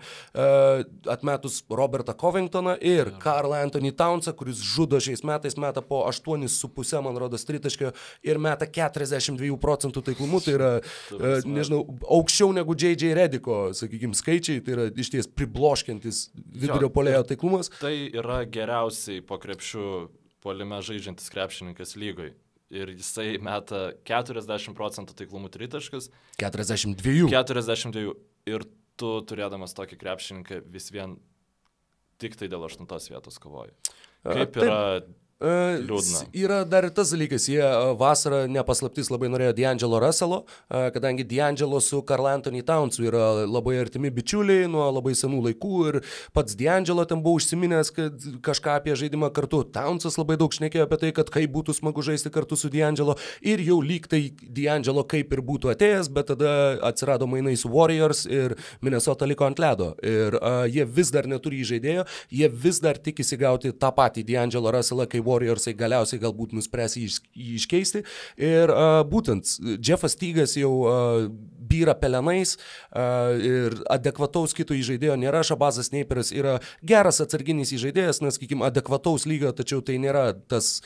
Atmetus Robertą Covingtoną ir Karl Anthony Townsą, kuris žudo šiais metais, meta po 8,5, man rodos, tritaškio ir meta 42 procentų taiklumu. Tai yra, nežinau, aukščiau negu J.J. Rediko, sakykime, skaičiai. Tai yra iš ties pribloškiantis vidurio polėjo taiklumas. Tai yra geriausiai po krepšių polime žaidžiantis krepšininkas lygoj. Ir jisai meta 40 procentų taiklumų tritaškus. 42. 42. Ir tu turėdamas tokį krepšininką vis vien tik tai dėl aštuntos vietos kovoji. Kaip yra Liūdna. Yra dar ir tas dalykas, jie vasarą nepaslaptis labai norėjo D'Angelo Russelo, kadangi D'Angelo su Karl Anthony Townsu yra labai artimi bičiuliai nuo labai senų laikų ir pats D'Angelo ten buvo užsiminęs, kažką apie žaidimą kartu. Townsas labai daug šnekėjo apie tai, kad kaip būtų smagu žaisti kartu su D'Angelo ir jau lyg tai D'Angelo kaip ir būtų atėjęs, bet tada atsirado mainai su Warriors ir Minnesota liko ant ledo. Ir uh, jie vis dar neturi įžaidėjo, jie vis dar tikisi gauti tą patį D'Angelo Russellą kaip Warriorsai galiausiai galbūt nuspręs jį, jį iškeisti. Ir uh, būtent Jeffas Tygas jau uh, byra pelenais uh, ir adekvataus kito įžaidėjo nėra, Šabazas Neiperis yra geras atsarginis įžaidėjas, nes, sakykime, adekvataus lygio, tačiau tai nėra tas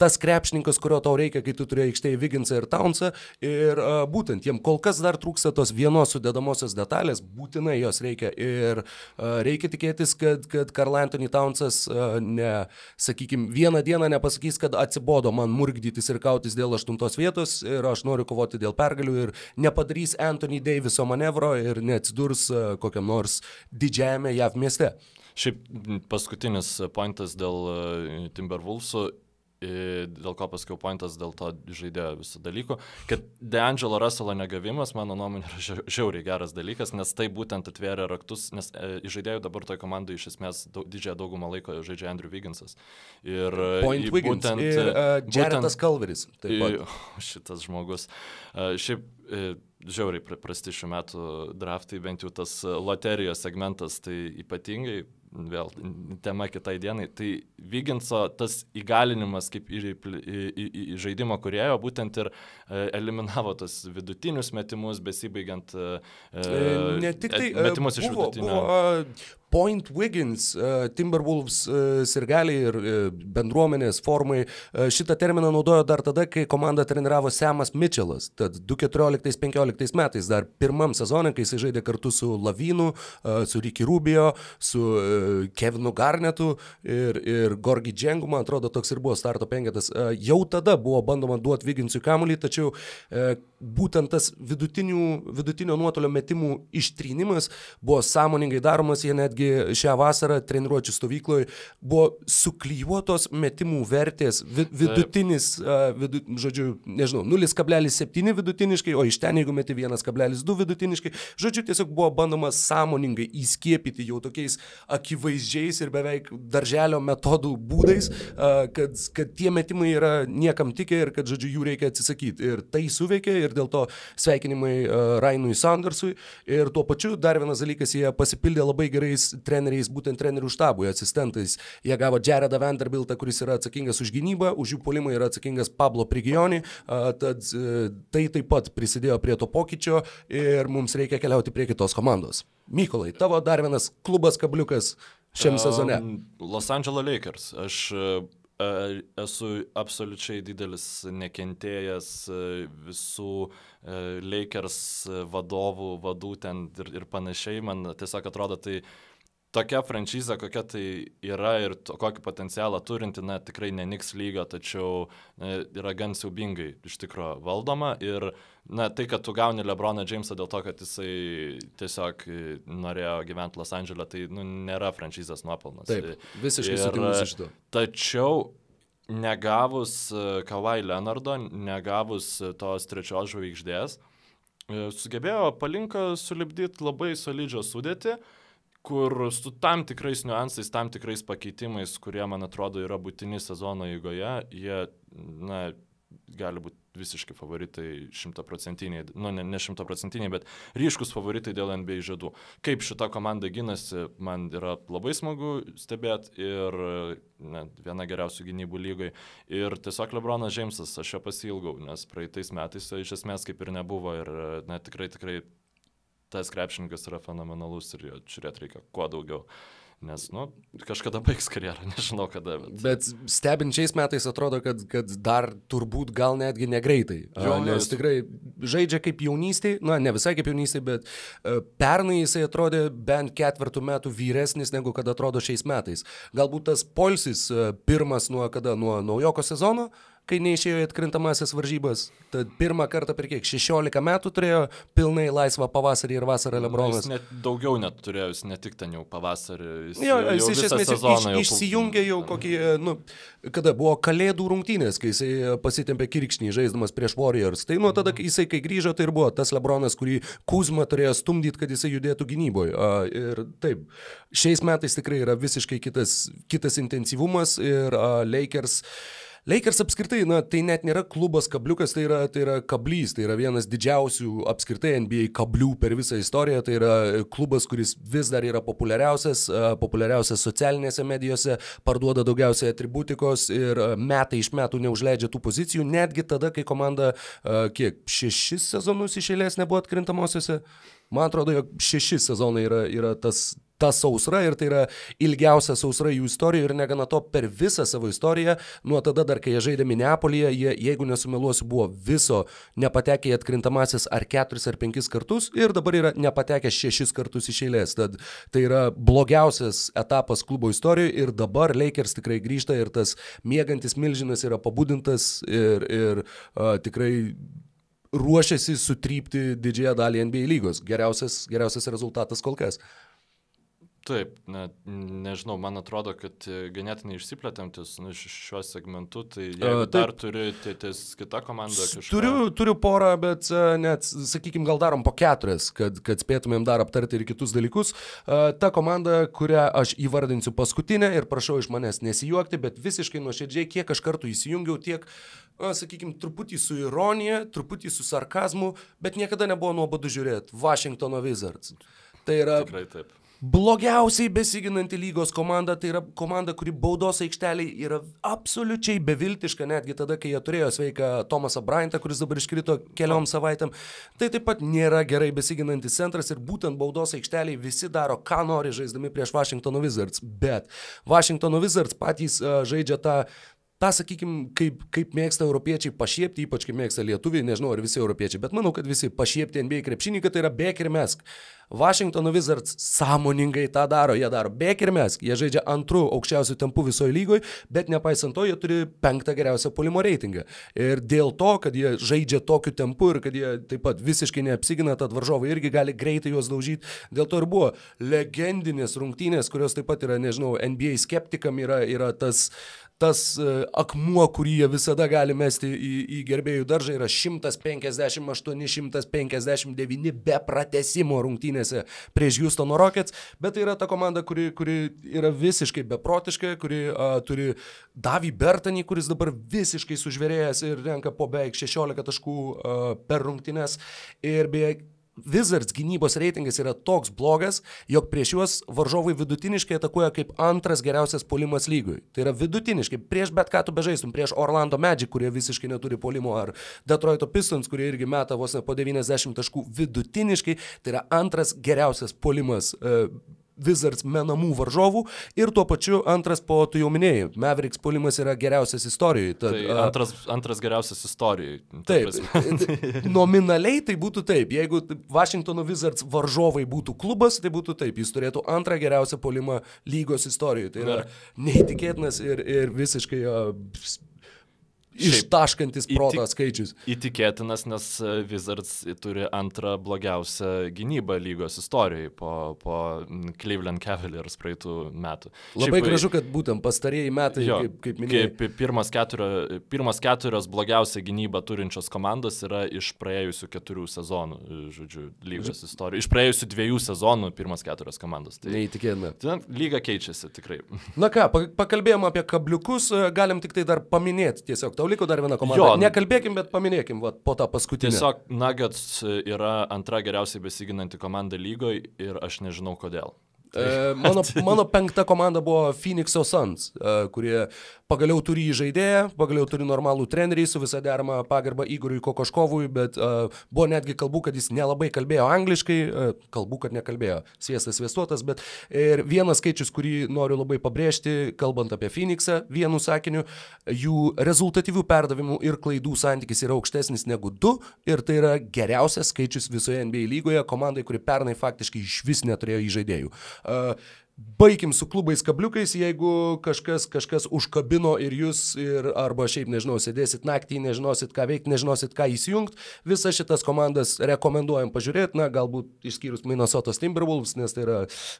tas krepšininkas, kurio tau reikia, kai tu turi aikštėje Viginsą ir Townsą. Ir uh, būtent jiem kol kas dar trūksta tos vienos sudėdamosios detalės, būtinai jos reikia. Ir uh, reikia tikėtis, kad, kad Karl Anthony Townsas, uh, ne, sakykime, vieną dieną nepasakys, kad atsibodo man murgdytis ir kautis dėl aštuntos vietos ir aš noriu kovoti dėl pergalių ir nepadarys Anthony Daviso manevro ir neatsidurs uh, kokiam nors didžiajame JAV mieste. Šiaip paskutinis pointas dėl Timberwolvesų dėl ko paskiau pointas dėl to žaidėjo visų dalykų, kad DeAngelo Russello negavimas, mano nuomonė, yra žiauriai geras dalykas, nes tai būtent atvėrė raktus, nes e, žaidėjų dabar toje komandoje iš esmės daug, didžiąją daugumą laiko žaidžia Andrew Wigginsas. Ir Point Wiggins. Būtent, ir uh, Kalveris. <laughs> Šitas žmogus. Uh, šiaip uh, žiauriai prasti šių metų draftai, bent jau tas loterijos segmentas, tai ypatingai vėl tema kitai dienai. Tai Vyginso tas įgalinimas kaip į, į, į, į žaidimo kurėjo būtent ir e, eliminavo tos vidutinius metimus, besibaigiant e, e ne tik tai metimus iš buvo, vidutinio. Buvo, Point Wiggins, uh, Timberwolves uh, sirgaliai ir uh, bendruomenės formai šitą terminą naudojo dar tada, kai komandą treniravo Semas Mitchellas. Tad 2014-2015 metais, dar pirmam sezonui, kai jis žaidė kartu su Lavinu, su Ricky Rubio, su Kevinu Garnetu ir, ir Gorgi Džengu, man atrodo, toks ir buvo starto penketas. Jau tada buvo bandoma duoti Wigginsui kamuolį, tačiau būtent tas vidutinio nuotolio metimų ištrynimas buvo sąmoningai daromas, jie netgi netgi šią vasarą treniruočio stovykloje buvo suklyjuotos metimų vertės, vidutinis, vidu, žodžiu, nežinau, 0,7 vidutiniškai, o iš ten jeigu meti 1,2 vidutiniškai, žodžiu, tiesiog buvo bandoma sąmoningai įskiepyti jau tokiais akivaizdžiais ir beveik darželio metodų būdais, kad, kad tie metimai yra niekam tikę ir kad, žodžiu, jų reikia atsisakyti. Ir tai suveikė ir dėl to sveikinimai Rainui Sandersui. Ir tuo pačiu dar vienas dalykas, jie pasipildė labai gerais treneriais, būtent trenerių štabui, asistentais. Jie gavo Jaredą Vanderbiltą, kuris yra atsakingas už gynybą, už jų polimą yra atsakingas Pablo Prigioni, tad e, tai taip pat prisidėjo prie to pokyčio ir mums reikia keliauti prie kitos komandos. Mykolai, tavo dar vienas klubas kabliukas šiam sezone. Um, Los Angeles Lakers. Aš e, esu absoliučiai didelis nekentėjas visų Lakers vadovų, vadų ten ir, ir panašiai. Man tiesiog atrodo, tai tokia franšizė, kokia tai yra ir to, kokį potencialą turinti, na, tikrai neniks lygio, tačiau na, yra gan siaubingai iš tikrųjų valdoma. Ir, na, tai, kad tu gauni Lebroną Jamesą dėl to, kad jisai tiesiog norėjo gyventi Los Andželė, tai, nu, nėra franšizės nuopelnas. Taip, visiškai sutinku su šito. Tačiau negavus e, Kawai Leonardo, negavus tos trečios žvaigždės, e, sugebėjo palinką sulibdyti labai solidžią sudėtį kur su tam tikrais niuansais, tam tikrais pakeitimais, kurie, man atrodo, yra būtini sezono eigoje, jie, na, gali būti visiškai favoritai šimtaprocentiniai, nu ne, ne šimtaprocentiniai, bet ryškus favoritai dėl NBA žadų. Kaip šita komanda gynasi, man yra labai smagu stebėti ir ne, viena geriausių gynybų lygai. Ir tiesiog Lebronas Džeimsas, aš jo pasilgau, nes praeitais metais iš esmės kaip ir nebuvo ir na, tikrai, tikrai tas krepšininkas yra fenomenalus ir jo žiūrėti reikia kuo daugiau. Nes, nu, kažkada <laughs> baigs karjerą, nežinau kada. Bet, bet stebinčiais metais atrodo, kad, kad dar turbūt gal netgi negreitai. Jo, nes jis... tikrai žaidžia kaip jaunystėje, na, ne visai kaip jaunystėje, bet uh, pernai jisai atrodė bent ketvirtų metų vyresnis negu kad atrodo šiais metais. Galbūt tas polsis uh, pirmas nuo kada, nuo naujoko sezono, uh, kai neišėjo į atkrintamasis varžybas. Tad pirmą kartą per kiek 16 metų turėjo pilnai laisvą pavasarį ir vasarą Lebronas. Jis net daugiau net turėjo, jis ne tik ten jau pavasarį. Jis, jo, jis iš esmės iš, jau išsijungė jau kokį, nu, kada buvo kalėdų rungtynės, kai jisai pasitempė kirkšnį žaisdamas prieš Warriors. Tai nuo tada, kai jisai kai grįžo, tai ir buvo tas Lebronas, kurį Kuzma turėjo stumdyti, kad jisai judėtų gynyboje. Ir taip, šiais metais tikrai yra visiškai kitas, kitas intensyvumas ir uh, Lakers apskritai, na, tai net nėra klubas kabliukas, tai yra, tai yra kablys, tai yra vienas didžiausių apskritai NBA kablių per visą istoriją, tai yra klubas, kuris vis dar yra populiariausias, populiariausias socialinėse medijose, parduoda daugiausiai atributikos ir metai iš metų neužleidžia tų pozicijų, netgi tada, kai komanda, kiek, šešis sezonus iš eilės nebuvo atkrintamosiose. Man atrodo, jog šeši sezonai yra, yra tas ta sausra ir tai yra ilgiausia sausra jų istorijoje ir negana to per visą savo istoriją, nuo tada dar kai jie žaidė Minneapolyje, jie, jeigu nesumeluosiu, buvo viso nepatekę į atkrintamasis ar keturis ar penkis kartus ir dabar yra nepatekę šešis kartus iš eilės. Tad tai yra blogiausias etapas klubo istorijoje ir dabar Lakers tikrai grįžta ir tas mėgantis milžinas yra pabudintas ir, ir uh, tikrai ruošiasi sutrypti didžiąją dalį NBA lygos. Geriausias, geriausias rezultatas kol kas. Taip, ne, nežinau, man atrodo, kad ganėtinai išsiplėtėm ties nu, šiuo segmentu, tai uh, dar turi ties kita komanda kažką. Turiu, turiu porą, bet uh, net, sakykime, gal darom po keturias, kad, kad spėtumėm dar aptarti ir kitus dalykus. Uh, ta komanda, kurią aš įvardinsiu paskutinę ir prašau iš manęs nesijuokti, bet visiškai nuoširdžiai, kiek aš kartų įsijungiau, tiek, uh, sakykime, truputį su ironija, truputį su sarkazmu, bet niekada nebuvo nuobodu žiūrėti. Washingtono Wizards. Tai yra... Tikrai taip blogiausiai besiginanti lygos komanda, tai yra komanda, kuri baudos aikšteliai yra absoliučiai beviltiška, netgi tada, kai jie turėjo sveiką Tomasą Bryantą, kuris dabar iškrito keliom savaitėm. Tai taip pat nėra gerai besiginantis centras ir būtent baudos aikšteliai visi daro, ką nori žaisdami prieš Washington Wizards. Bet Washington Wizards patys uh, žaidžia tą tą, sakykime, kaip, kaip mėgsta europiečiai pašiepti, ypač kaip mėgsta lietuviai, nežinau ar visi europiečiai, bet manau, kad visi pašiepti NBA krepšinį, kad tai yra bėk ir mesk. Washington Wizards sąmoningai tą daro, jie daro bėk ir mesk, jie žaidžia antrų aukščiausių tempų visoje lygoje, bet nepaisant to, jie turi penktą geriausią polimo reitingą. Ir dėl to, kad jie žaidžia tokiu tempu ir kad jie taip pat visiškai neapsigina, tad varžovai irgi gali greitai juos daužyti, dėl to ir buvo legendinės rungtynės, kurios taip pat yra, nežinau, NBA skeptikam yra, yra tas tas e, akmuo, kurį jie visada gali mesti į, į gerbėjų daržą, yra 158-159 be pratesimo rungtynėse prieš Houstono Rockets, bet tai yra ta komanda, kuri, kuri yra visiškai beprotiška, kuri a, turi Davį Bertanį, kuris dabar visiškai sužvėrėjęs ir renka po beveik 16 taškų a, per rungtynės ir beveik Wizards gynybos reitingas yra toks blogas, jog prieš juos varžovai vidutiniškai atakuoja kaip antras geriausias polimas lygui. Tai yra vidutiniškai, prieš bet ką tu bežaistum, prieš Orlando Magic, kurie visiškai neturi polimo, ar Detroito Pistons, kurie irgi meta vos ne po 90 taškų vidutiniškai, tai yra antras geriausias polimas. Uh, Wizards menamų varžovų ir tuo pačiu antras po, tu jau minėjai, Mavericks puolimas yra geriausias istorijoje. Tad, tai antras, antras geriausias istorijoje. Taip, <laughs> nominaliai tai būtų taip, jeigu Washingtono Wizards varžovai būtų klubas, tai būtų taip, jis turėtų antrą geriausią puolimą lygos istorijoje. Tai yra neįtikėtinas ir, ir visiškai uh, ištaškantis įtik, skaičius. Įtikėtinas, nes e, Wizards turi antrą blogiausią gynybą lygos istorijoje po, po Cleveland Cavaliers praeitų metų. Labai Šiaip, gražu, kad būtent pastarėjai metai, jo, kaip, kaip minėjai. Kaip pirmas, keturio, pirmas keturios blogiausią gynybą turinčios komandos yra iš praėjusių keturių sezonų, žodžiu, lygos istorijoje. Iš praėjusių dviejų sezonų pirmas keturios komandos. Tai, Neįtikėtina. Tai lyga keičiasi tikrai. Na ką, pakalbėjom apie kabliukus, e, galim tik tai dar paminėti tiesiog. Tau liko dar viena komanda. Jo, Nekalbėkim, bet paminėkim va, po tą paskutinį. Tiesiog Nuggets yra antra geriausiai besiginanti komanda lygoje ir aš nežinau kodėl. E, <laughs> mano, mano penkta komanda buvo Phoenix'o Suns, e, kurie pagaliau turi įžaidėją, pagaliau turi normalų trenerį su visą deramą pagarbą Igoriui Kokoškovui, bet uh, buvo netgi kalbų, kad jis nelabai kalbėjo angliškai, uh, kalbų, kad nekalbėjo sviestas sviestuotas, bet ir vienas skaičius, kurį noriu labai pabrėžti, kalbant apie Phoenixą, vienu sakiniu, jų rezultatyvių perdavimų ir klaidų santykis yra aukštesnis negu 2 ir tai yra geriausias skaičius visoje NBA lygoje komandai, kuri pernai faktiškai iš vis neturėjo įžaidėjų. Baigim su klubais kabliukais, jeigu kažkas, kažkas užkabino ir jūs, ir, arba šiaip nežinau, sėdėsit naktį, nežinosit ką veikti, nežinosit ką įsijungti, visas šitas komandas rekomenduojam pažiūrėti, na, galbūt išskyrus Minnesota Timberwolves, nes tai yra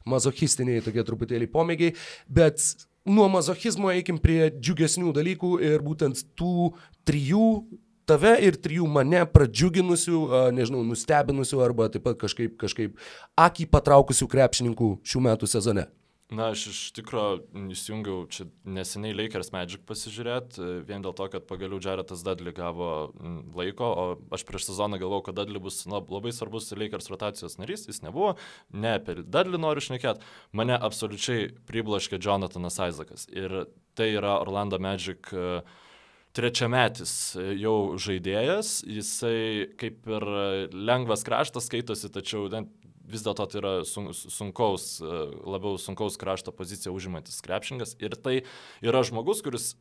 mazochistiniai tokie truputėlį pomėgiai, bet nuo mazochizmo eikim prie džiugesnių dalykų ir būtent tų trijų tave ir trijų mane pradžiuginusių, nežinau, nustebinusių arba taip pat kažkaip, kažkaip akį patraukusių krepšininkų šių metų sezone? Na, aš iš tikrųjų įsijungiau čia neseniai Lakers Magic pasižiūrėti, e, vien dėl to, kad pagaliau Jaretas Dudley gavo laiko, o aš prieš sezoną galvojau, kad Dudley bus na, labai svarbus Lakers rotacijos narys, jis nebuvo, ne apie Dudley noriu šnekėti, mane absoliučiai priblaškė Jonathanas Isaacas ir tai yra Orlando Magic uh, trečiametis e, jau žaidėjas, jisai kaip ir lengvas kraštas skaitosi, tačiau vis dėlto tai yra sunkaus, e, labiau sunkaus krašto poziciją užimantis krepšingas ir tai yra žmogus, kuris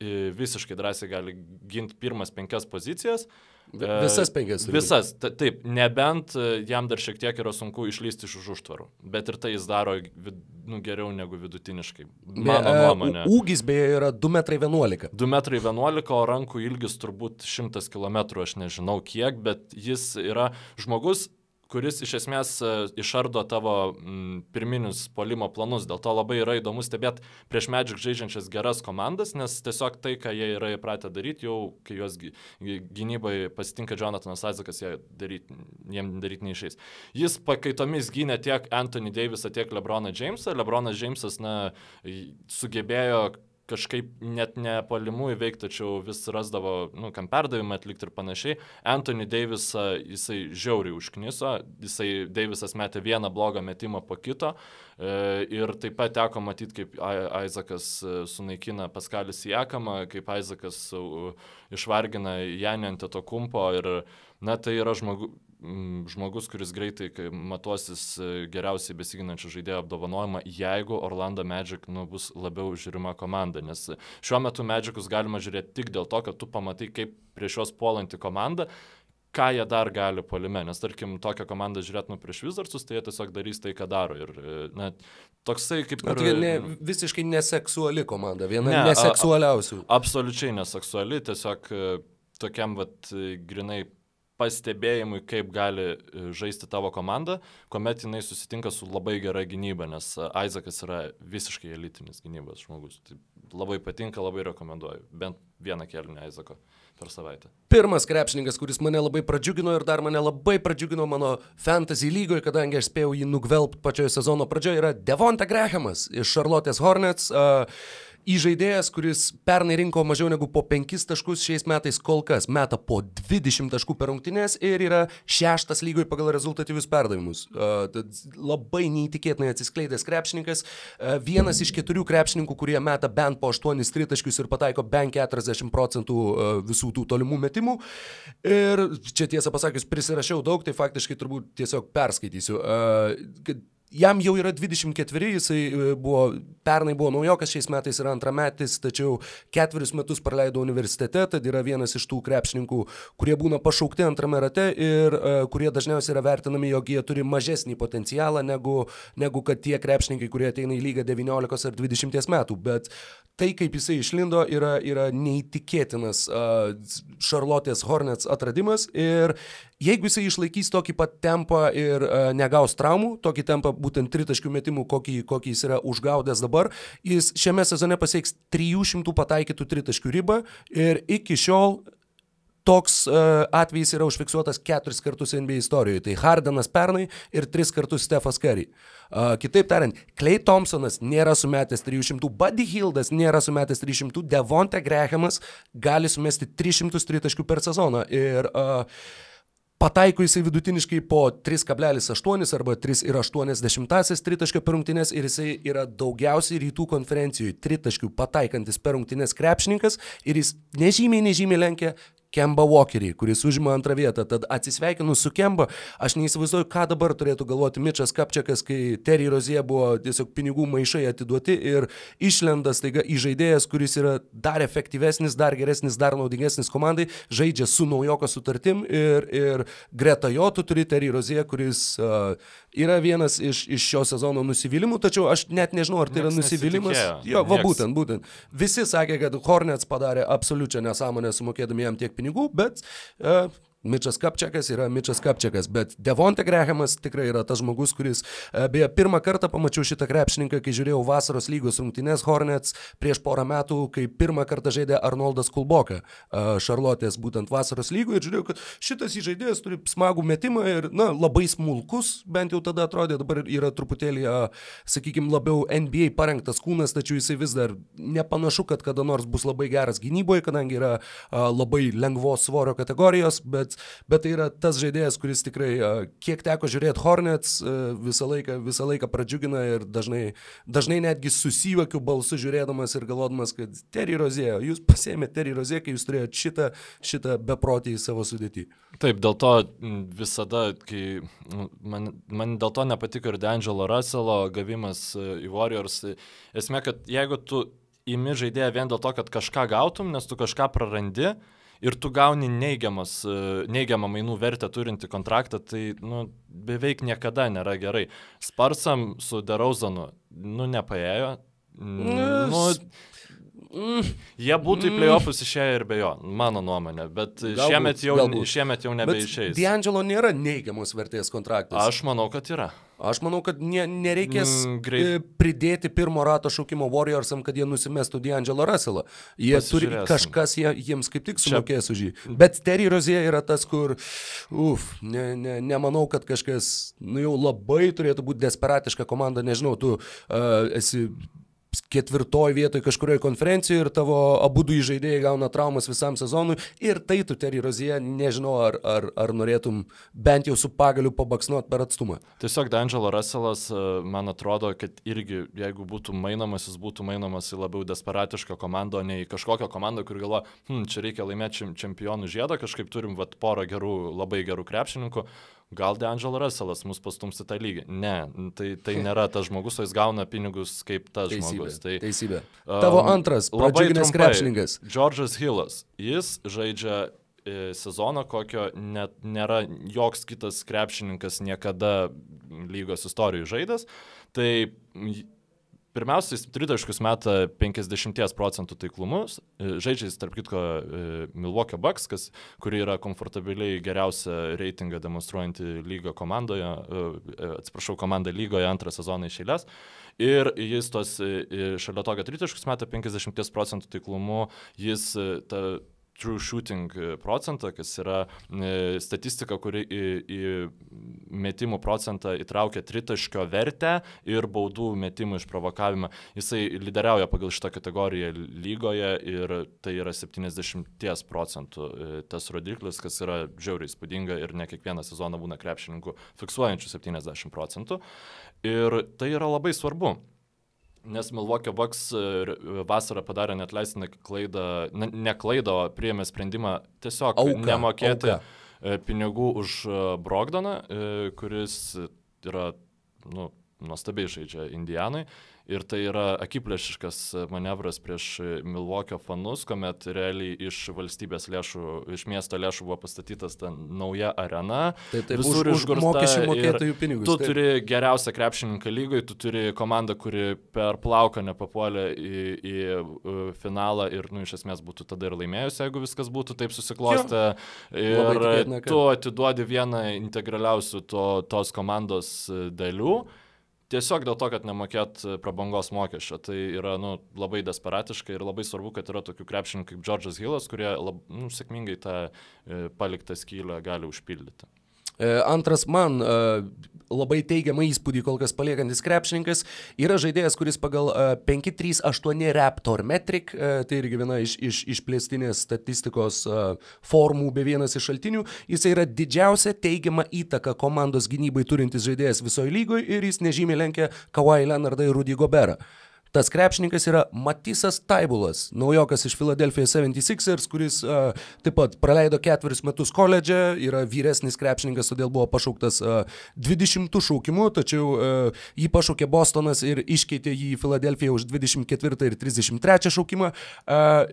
e, visiškai drąsiai gali ginti pirmas penkias pozicijas, Visas penkias. Visas, ta, taip, nebent e, jam dar šiek tiek yra sunku išlysti iš už užtvarų, bet ir tai jis daro vid, nu, geriau negu vidutiniškai. Mano Be, nuomonė. Ūgis beje yra 2,11 m. 2,11 m, o rankų ilgis turbūt 100 km, aš nežinau kiek, bet jis yra žmogus, kuris iš esmės e, išardo tavo m, pirminius polimo planus. Dėl to labai yra įdomu stebėti prieš Magic žaidžiančias geras komandas, nes tiesiog tai, ką jie yra įpratę daryti, jau kai juos gynybai pasitinka Jonathanas Isaacas, jie daryt, jiem daryti neišeis. Jis pakaitomis gynė tiek Anthony Davisą, tiek Lebroną Jamesą. Lebronas Jamesas na, sugebėjo kažkaip net ne palimų įveikti, tačiau vis rasdavo, nu, kam perdavimą atlikti ir panašiai. Anthony Davisą jisai žiauriai užkniso, jisai Davisas metė vieną blogą metimą po kito e, ir taip pat teko matyti, kaip Aizakas e, sunaikina Paskalis Jakamą, kaip Aizakas išvargina Janį ant to kumpo ir, na, tai yra žmogus žmogus, kuris greitai matuosis e, geriausiai besiginančių žaidėjų apdovanojimą, jeigu Orlando Magic nu, bus labiau žiūrima komanda. Nes šiuo metu Magicus galima žiūrėti tik dėl to, kad tu pamatai, kaip prieš juos puolanti komanda ką jie dar gali polime, nes tarkim tokią komandą žiūrėtume prieš Wizardsus, tai jie tiesiog darys tai, ką daro. Ir e, na, toksai kaip... Ir... Tai ne, visiškai neseksuali komanda, viena ne, neseksualiausių. A, a, absoliučiai neseksuali, tiesiog e, tokiam vat grinai pastebėjimui, kaip gali e, žaisti tavo komanda, kuomet jinai susitinka su labai gera gynyba, nes e, Isaacas yra visiškai elitinis gynybos žmogus. Tai labai patinka, labai rekomenduoju. Bent vieną kelnį Isaacą per savaitę. Pirmas krepšininkas, kuris mane labai pradžiugino ir dar mane labai pradžiugino mano fantasy lygoje, kadangi aš spėjau jį nugvelbti pačioje sezono pradžioje, yra Devonta Grahamas iš Charlotte's Hornets. Uh, Įžaidėjas, kuris pernai rinko mažiau negu po 5 taškus, šiais metais kol kas meta po 20 taškų per rungtynės ir yra šeštas lygoje pagal rezultatyvius perdavimus. Labai neįtikėtinai atsiskleidęs krepšininkas, vienas iš keturių krepšininkų, kurie meta bent po 8 tritaškius ir pataiko bent 40 procentų visų tų tolimų metimų. Ir čia tiesą pasakius, prisirašiau daug, tai faktiškai turbūt tiesiog perskaitysiu. Uh, jam jau yra 24, jisai e, buvo, pernai buvo naujokas, šiais metais yra antrametis, tačiau ketverius metus praleido universitete, tad yra vienas iš tų krepšininkų, kurie būna pašaukti antrame rate ir uh, kurie dažniausiai yra vertinami, jog jie turi mažesnį potencialą negu, negu kad tie krepšininkai, kurie ateina į lygą 19 ar 20 metų. Bet tai, kaip jisai išlindo, yra, yra neįtikėtinas uh, Charlotte's Hornets atradimas ir jeigu jisai išlaikys tokį pat tempą ir uh, negaus traumų, tokį tempą būtent tritaškių metimų, kokį, kokį jis yra užgaudęs dabar, jis šiame sezone pasieks 300 pataikytų tritaškių ribą ir iki šiol toks uh, atvejis yra užfiksuotas keturis kartus NBA istorijoje. Tai Hardenas pernai ir tris kartus Stefas Curry. Uh, kitaip tariant, Clay Thompsonas nėra sumetęs 300, Buddy Hildas nėra sumetęs 300, Devonte Grahamas gali sumesti 300 tritaškių per sezoną. Ir uh, Pataiko jisai vidutiniškai po 3,8 arba 3,8 tritaškio per rungtynės ir jisai yra daugiausiai rytų konferencijoje tritaškių pataikantis per rungtynės krepšininkas ir jis nežymiai, nežymiai lenkia Kemba Walkerį, kuris užima antrą vietą. Tad atsisveikinu su Kemba, aš neįsivaizduoju, ką dabar turėtų galvoti Mičas Kapčiakas, kai Terry Rozie buvo tiesiog pinigų maišai atiduoti ir išlenda staiga į žaidėjas, kuris yra dar efektyvesnis, dar geresnis, dar naudingesnis komandai, žaidžia su naujoko sutartim ir, ir greta jo tu turi Terry Rozie, kuris uh, yra vienas iš, iš šio sezono nusivylimų, tačiau aš net nežinau, ar tai Niekas yra nusivylimas. Jo, va Nieks. būtent, būtent. Visi sakė, kad Hornets padarė absoliučią nesąmonę sumokėdami jam tiek pinigų pinigų, bet Mičas Kapčiakas yra Mičas Kapčiakas, bet Devonte Grehamas tikrai yra tas žmogus, kuris, e, beje, pirmą kartą pamačiau šitą krepšininką, kai žiūrėjau vasaros lygos rungtynės Hornets prieš porą metų, kai pirmą kartą žaidė Arnoldas Kulboka Šarlotės e, būtent vasaros lygoje ir žiūrėjau, kad šitas įžaidėjas turi smagų metimą ir, na, labai smulkus, bent jau tada atrodė, dabar yra truputėlį, sakykime, labiau NBA parengtas kūnas, tačiau jisai vis dar nepanašu, kad kada nors bus labai geras gynyboje, kadangi yra labai lengvos svorio kategorijos, bet bet, bet tai yra tas žaidėjas, kuris tikrai, kiek teko žiūrėti Hornets, visą laiką, visą laiką pradžiugina ir dažnai, dažnai netgi susijuokiu balsu žiūrėdamas ir galvodamas, kad Terry Rozėjo, jūs pasėmėte Terry Rozėjo, kai jūs turėjote šitą, šitą beprotį į savo sudėtį. Taip, dėl to visada, kai man, man dėl to nepatiko ir D'Angelo Russello gavimas į Warriors, esmė, kad jeigu tu imi žaidėją vien dėl to, kad kažką gautum, nes tu kažką prarandi, ir tu gauni neigiamas, e, neigiamą mainų vertę turinti kontraktą, tai nu, beveik niekada nėra gerai. Sparsam su Derauzanu, nu, nepaėjo. Nu, Mm, jie būtų į mm. playoffus išėję ir be jo, mano nuomonė, bet galbūt, šiemet, jau, galbūt. šiemet jau nebeišeis. D'Angelo nėra neigiamos vertės kontraktas. Aš manau, kad yra. Aš manau, kad ne, nereikės mm. E, pridėti pirmo rato šaukimo Warriorsam, kad jie nusimestų D'Angelo Russellą. Jie turi kažkas, jie, jiems kaip tik sumokės už jį. Bet Terry Rozė yra tas, kur, uf, ne, ne, nemanau, kad kažkas, nu jau labai turėtų būti desperatiška komanda, nežinau, tu uh, esi ketvirtoj vietoj kažkurioje konferencijoje ir tavo abu du žaidėjai gauna traumas visam sezonui ir tai tu, Terry Rozie, nežinau, ar, ar, ar norėtum bent jau su pagaliu pabaksnuot per atstumą. Tiesiog D'Angelo Russellas, e, man atrodo, kad irgi, jeigu būtų mainomas, jis būtų mainomas į labiau desperatišką komandą, o ne į kažkokią komandą, kur galvo, hm, čia reikia laimėti čempionų žiedą, kažkaip turim vat, porą gerų, labai gerų krepšininkų, gal D'Angelo Russellas mus pastums į tą lygį. Ne, tai, tai nėra tas žmogus, o jis gauna pinigus kaip tas teisybė, žmogus. Tai, teisybė. Tavo um, antras, pradžiuginęs krepšininkas. George'as Hillas. Jis žaidžia e, sezono, kokio net nėra joks kitas krepšininkas niekada lygos istorijoje žaidęs. Tai Pirmiausia, jis tritaškus meta 50 procentų taiklumus, e, žaidžia jis, tarp kitko, e, Milwaukee Bucks, kas, kuri yra komfortabiliai geriausia reitingą demonstruojanti lygo komandoje, e, atsiprašau, komanda lygoje antrą sezoną iš eilės. Ir jis tos šalia to, kad tritaškus meta 50 procentų taiklumu, jis ta true shooting procentą, kas yra e, statistika, kuri į, į metimų procentą įtraukia tritaškio vertę ir baudų metimų išprovokavimą. Jisai lyderiauja pagal šitą kategoriją lygoje ir tai yra 70 procentų e, tas rodiklis, kas yra žiauriai spūdinga ir ne kiekvieną sezoną būna krepšininkų fiksuojančių 70 procentų. Ir tai yra labai svarbu. Nes Milwaukee Bucks e, vasarą padarė net leistiną klaidą, ne, ne klaidą, o priėmė sprendimą tiesiog auka, nemokėti auka. E, pinigų už e, Brogdoną, kuris yra nu, nuostabiai žaidžia Indijanai. Ir tai yra akiplėšiškas manevras prieš Milvokio fanus, kuomet realiai iš valstybės lėšų, iš miesto lėšų buvo pastatytas ta nauja arena. Taip, taip, visur už, už mokesčių mokėtojų pinigus. Tu taip. turi geriausią krepšininką lygoje, tu turi komandą, kuri per plauką nepapuolė į, į finalą ir, nu, iš esmės būtų tada ir laimėjusi, jeigu viskas būtų taip susiklostę. Ir tikėtina, kad... tu atiduodi vieną integraliausių to, tos komandos dalių tiesiog dėl to, kad nemokėt prabangos mokesčio. Tai yra nu, labai desperatiška ir labai svarbu, kad yra tokių krepšininkų kaip Džordžas Hillas, kurie lab, nu, sėkmingai tą e, paliktą skylę gali užpildyti. E, antras man e, labai teigiamą įspūdį kol kas paliekantis krepšininkas yra žaidėjas, kuris pagal 538 Raptor Metric, e, tai irgi viena iš, iš išplėstinės statistikos formų be vienas iš šaltinių, jis yra didžiausia teigiama įtaka komandos gynybai turintis žaidėjas visoje lygoje ir jis nežymiai lenkia Kawhi Leonardą ir Rudy Goberą. Tas krepšininkas yra Matisas Taibulas, naujokas iš Philadelphia 76ers, kuris uh, taip pat praleido ketverius metus koledže, yra vyresnis krepšininkas, todėl buvo pašauktas uh, 20 šaukimu, tačiau uh, jį pašaukė Bostonas ir iškeitė jį į Philadelphia už 24 ir 33 šaukimą. Uh,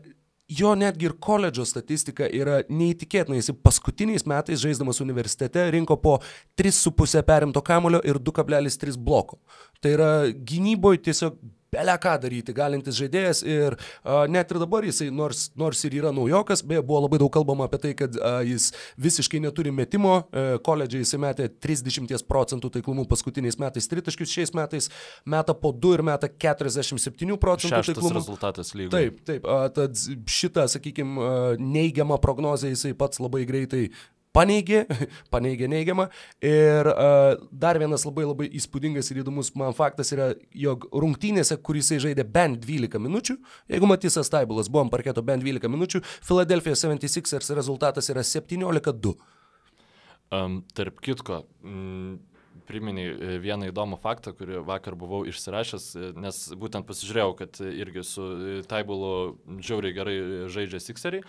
jo netgi ir koledžo statistika yra neįtikėtina. Jis paskutiniais metais žaisdamas universitete rinko po 3,5 perimto kamulio ir 2,3 bloko. Tai yra gynyboje tiesiog belę ką daryti galintis žaidėjas ir a, net ir dabar jisai, nors, nors ir yra naujokas, beje, buvo labai daug kalbama apie tai, kad a, jis visiškai neturi metimo, e, koledžiai jisai metė 30 procentų taiklumų paskutiniais metais, tritaškius šiais metais meta po 2 ir meta 47 procentų Šeštas taiklumų. rezultatas lygiai. Taip, taip, a, tad šitą, sakykime, neigiamą prognozę jisai pats labai greitai paneigė, <laughs> paneigė neigiamą. Ir uh, dar vienas labai labai įspūdingas ir įdomus man faktas yra, jog rungtynėse, kur jisai žaidė bent 12 minučių, jeigu Matisas Taibulas buvo ant parketo bent 12 minučių, Philadelphia 76ers rezultatas yra 17-2. Um, tarp kitko, mm, priminiai vieną įdomų faktą, kurį vakar buvau išsirašęs, nes būtent pasižiūrėjau, kad irgi su Taibulu žiauriai gerai žaidžia Sixeriai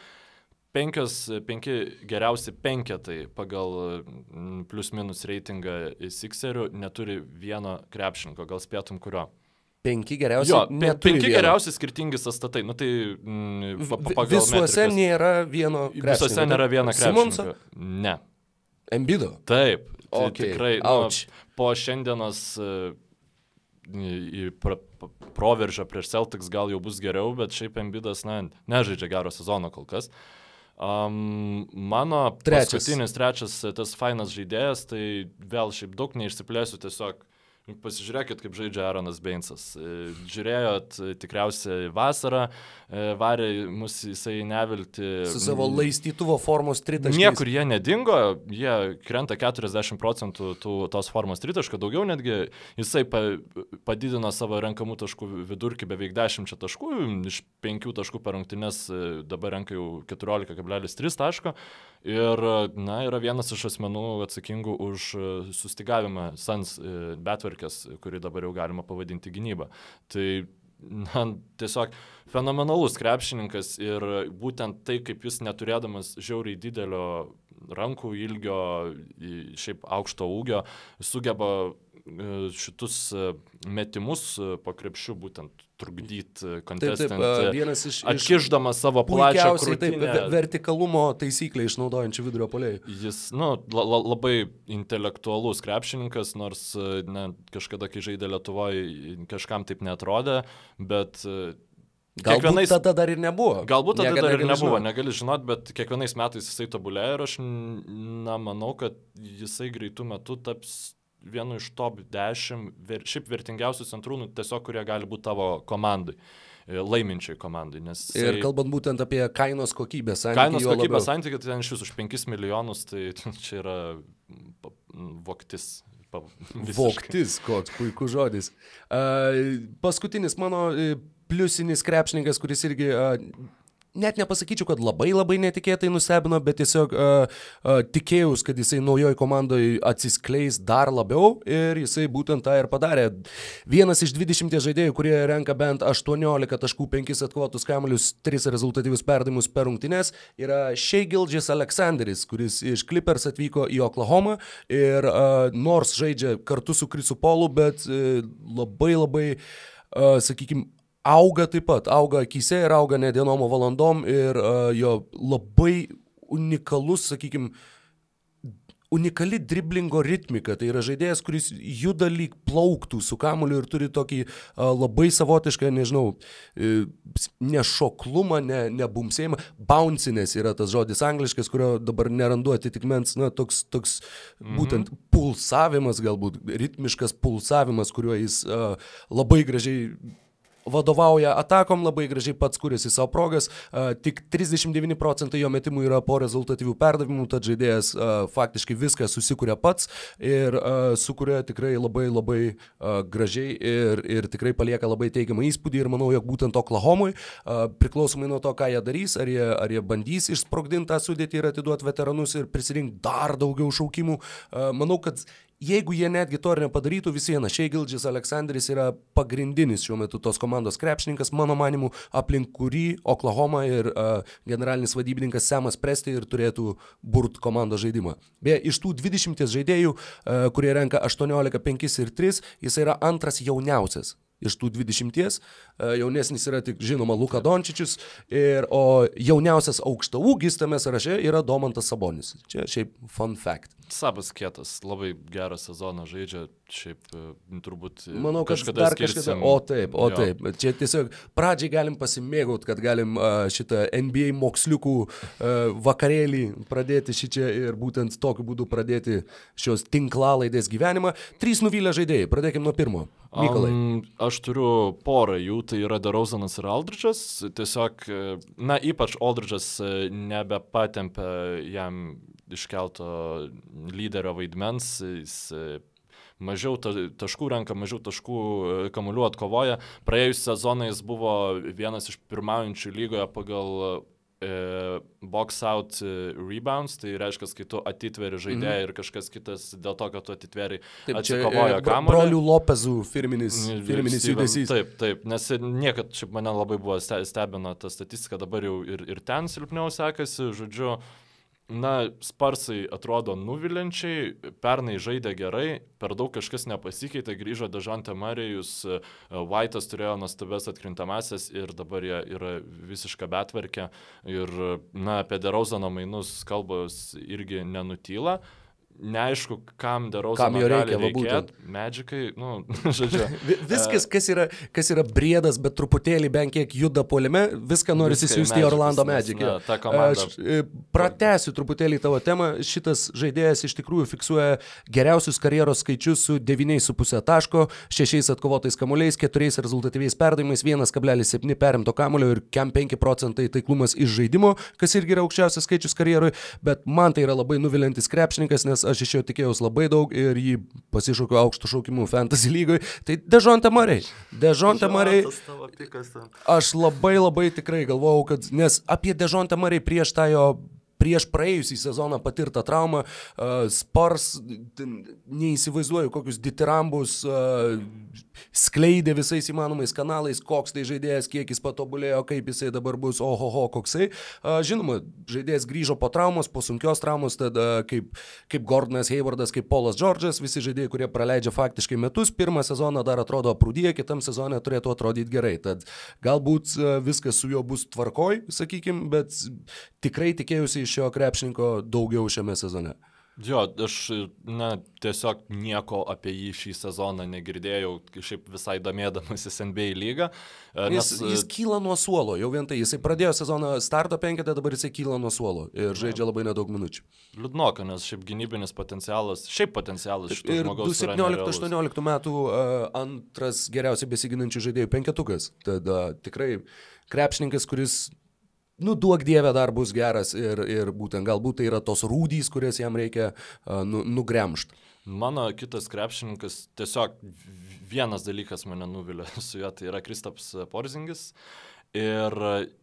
penkios, penki geriausi penketai pagal mm, plus minus reitingą Sixerių neturi vieno krepšininko, gal spėtum kurio. Penki geriausi. Jo, pe, penki vieno. geriausi skirtingi sąstatai. Nu, tai, mm, visuose metrikas. nėra vieno. Visuose nėra vieno krepšininko. Ne. Embido. Taip. Tai okay. Tikrai. Nu, po šiandienos į pra, proveržą prieš Celtics gal jau bus geriau, bet šiaip Embidas, na, nežaidžia gero sezono kol kas. Uh, Um, mano trečias. paskutinis trečias tas fainas žaidėjas, tai vėl šiaip daug neišsiplėsiu, tiesiog Pasižiūrėkit, kaip žaidžia Aaronas Beinsas. E, žiūrėjot e, tikriausiai vasarą, e, varė mus jisai nevilti. Su savo laistytuvo formos tritaškiais. Niekur jie nedingo, jie krenta 40 procentų tų, tos formos tritaškų, daugiau netgi jisai pa, padidino savo renkamų taškų vidurkį beveik 10 taškų, iš 5 taškų per rungtynes dabar renka jau 14,3 taško. Ir, na, yra vienas iš asmenų atsakingų už sustigavimą Sans Betver betvarkės, kurį dabar jau galima pavadinti gynybą. Tai na, tiesiog fenomenalus krepšininkas ir būtent tai, kaip jis neturėdamas žiauriai didelio rankų ilgio, šiaip aukšto ūgio, sugeba E, šitus e, metimus e, po krepšių būtent trukdyti iš... Atkiždamas savo plačią krūtinę. Vertikalumo taisyklę išnaudojančių vidurio poliai. Jis, nu, la, la, labai intelektualus krepšininkas, nors ne, kažkada, kai žaidė Lietuvoje, kažkam taip netrodė, bet Galbūt kiekvienais... tada dar ir nebuvo. Galbūt tada Niekada dar ir nebuvo, žinot. negali žinot, bet kiekvienais metais jisai tobulėja ir aš na, manau, kad jisai greitų metų taps vienu iš top 10 ver, šiaip vertingiausių centrų, nu, tiesiog kurie gali būti tavo komandai e, laiminčiai komandai. Nes jisai... Ir kalbant būtent apie kainos kokybės santykį. Kainos kokybės santykį, tai ten iš jūsų už 5 milijonus, tai <laughs> čia yra voktis. <laughs> Visiškai. Voktis, koks puikus žodis. Uh, paskutinis mano e, pliusinis krepšininkas, kuris irgi uh, net nepasakyčiau, kad labai labai netikėtai nustebino, bet tiesiog uh, uh, tikėjus, kad jisai naujoje komandoje atsiskleis dar labiau ir jisai būtent tą ir padarė. Vienas iš 20 žaidėjų, kurie renka bent 18 taškų, 5 atkovotus kamuolius, 3 rezultatyvius perdavimus per rungtynes, yra Sheigildžis Aleksanderis, kuris iš Clippers atvyko į Oklahoma ir uh, nors žaidžia kartu su Krisu Polu, bet uh, labai labai, uh, sakykime, auga taip pat, auga akise ir auga ne dienom, o valandom ir uh, jo labai unikalus, sakykime, unikali driblingo ritmika. Tai yra žaidėjas, kuris juda lyg plauktų su kamuoliu ir turi tokį uh, labai savotišką, nežinau, uh, nešoklumą, ne, nebumsėjimą. Bounciness yra tas žodis angliškas, kurio dabar nerandu atitikmens, na, toks, toks mhm. būtent pulsavimas, galbūt ritmiškas pulsavimas, kuriuo jis uh, labai gražiai vadovauja atakom, labai gražiai pats kuriasi savo progas, tik 39 procentai jo metimų yra po rezultatyvių perdavimų, tad žaidėjas faktiškai viską susikuria pats ir sukuria tikrai labai labai gražiai ir, ir tikrai palieka labai teigiamą įspūdį ir manau, jog būtent Oklahomui, priklausomai nuo to, ką jie darys, ar jie, ar jie bandys išsprogdinti tą sudėtį ir atiduoti veteranus ir prisirinkti dar daugiau šaukimų, manau, kad jeigu jie netgi to ir nepadarytų, vis viena, Šeigildžis Aleksandris yra pagrindinis šiuo metu tos komandos krepšininkas, mano manimu, aplink kurį Oklahoma ir uh, generalinis vadybininkas Semas Presti ir turėtų burt komandos žaidimą. Beje, iš tų 20 žaidėjų, uh, kurie renka 18, 5 ir 3, jis yra antras jauniausias iš tų 20, jaunesnis yra tik žinoma Luka Dončičius, ir, o jauniausias aukšta ūgis tame sąraše yra Domantas Sabonis. Čia šiaip fun fact. Sabas kietas, labai gerą sezoną žaidžia, šiaip turbūt. Manau, kad kažkada dar kažkada. O taip, o jo. taip. Čia tiesiog pradžiai galim pasimėgauti, kad galim uh, šitą NBA moksliukų vakarėlį pradėti šičia ir būtent tokiu būdu pradėti šios tinklalaidės gyvenimą. Trys nuvylę žaidėjai, pradėkime nuo pirmo. Mykolai. Um, aš turiu porą jų, tai yra Derauzanas ir Aldridžas. Tiesiog, na, ypač Aldridžas nebepatempia jam iškelto lyderio vaidmens, jis mažiau taškų renka, mažiau taškų kamuolių atkovoja. Praėjusią sezoną jis buvo vienas iš pirmaujančių lygoje pagal e, box out e, rebounds, tai reiškia, kai tu atitveri žaidėją mm. ir kažkas kitas dėl to, kad tu atitveri atsikovojo e, kamuolį. Brolių Lopezų firminis, firminis judesys. Taip, taip, nes niekad šiaip mane labai buvo stebina ta statistika, dabar jau ir, ir ten silpniau sekasi, žodžiu, Na, Sparsai atrodo nuvilinčiai, pernai žaidė gerai, per daug kažkas nepasikeitė, grįžo Dežantė Marijus, Vaitas turėjo nuostabės atkrintamasias ir dabar jie yra visiška betvarkė. Ir, na, apie Derauzono mainus kalbos irgi nenutyla neaišku, kam darau, kam jo reikia, būtent. Medžikai, nu, <laughs> žodžiu. Viskas, kas yra, kas yra briedas, bet truputėlį bent kiek juda polime, viską nori siūsti į Orlando Magic. Aš e, pratęsiu truputėlį tavo temą. Šitas žaidėjas iš tikrųjų fiksuoja geriausius karjeros skaičius su 9,5 taško, 6 atkovotais kamuoliais, 4 rezultatyviais perdavimais, 1,7 perimto kamulio ir 5 procentai taiklumas iš žaidimo, kas irgi yra aukščiausias skaičius karjerui, bet man tai yra labai nuvilintis krepšininkas, nes aš iš jo tikėjausi labai daug ir jį pasišaukiau aukštų šaukimų fantasy lygoj. Tai Dežonte Mariai. Dežonte Mariai. Aš labai labai tikrai galvojau, kad, nes apie Dežonte Mariai prieš tą jo prieš praėjusį sezoną patirtą traumą, uh, Spars, neįsivaizduoju, kokius ditirambus uh, skleidė visais įmanomais kanalais, koks tai žaidėjas, kiek jis patobulėjo, kaip jisai dabar bus, ohoho, koksai. Žinoma, žaidėjas grįžo po traumos, po sunkios traumos, tada kaip, kaip Gordonas Haywardas, kaip Paulas Džordžas, visi žaidėjai, kurie praleidžia faktiškai metus, pirmą sezoną dar atrodo prūdyje, kitam sezonė turėtų atrodyti gerai. Tad galbūt viskas su juo bus tvarkoj, sakykime, bet tikrai tikėjusi iš šio krepšininko daugiau šiame sezone. Jo, aš na, tiesiog nieko apie jį šį sezoną negirdėjau, šiaip visai domėdamasis NBA lygą. E, nes, jis, jis kyla nuo suolo, jau vien tai, jisai pradėjo sezoną starto penketę, dabar jisai kyla nuo suolo ir žaidžia labai nedaug minučių. Liūdnoka, nes šiaip gynybinis potencialas, šiaip potencialas šito žmogaus. 17-18 metų uh, antras geriausiai besiginančių žaidėjų penketukas. Tada tikrai krepšininkas, kuris nu, duok dievę dar bus geras ir, ir būtent galbūt tai yra tos rūdys, kurias jam reikia uh, nu, nugremšti. Mano kitas krepšininkas, tiesiog vienas dalykas mane nuvilė <laughs> su juo, tai yra Kristaps Porzingis. Ir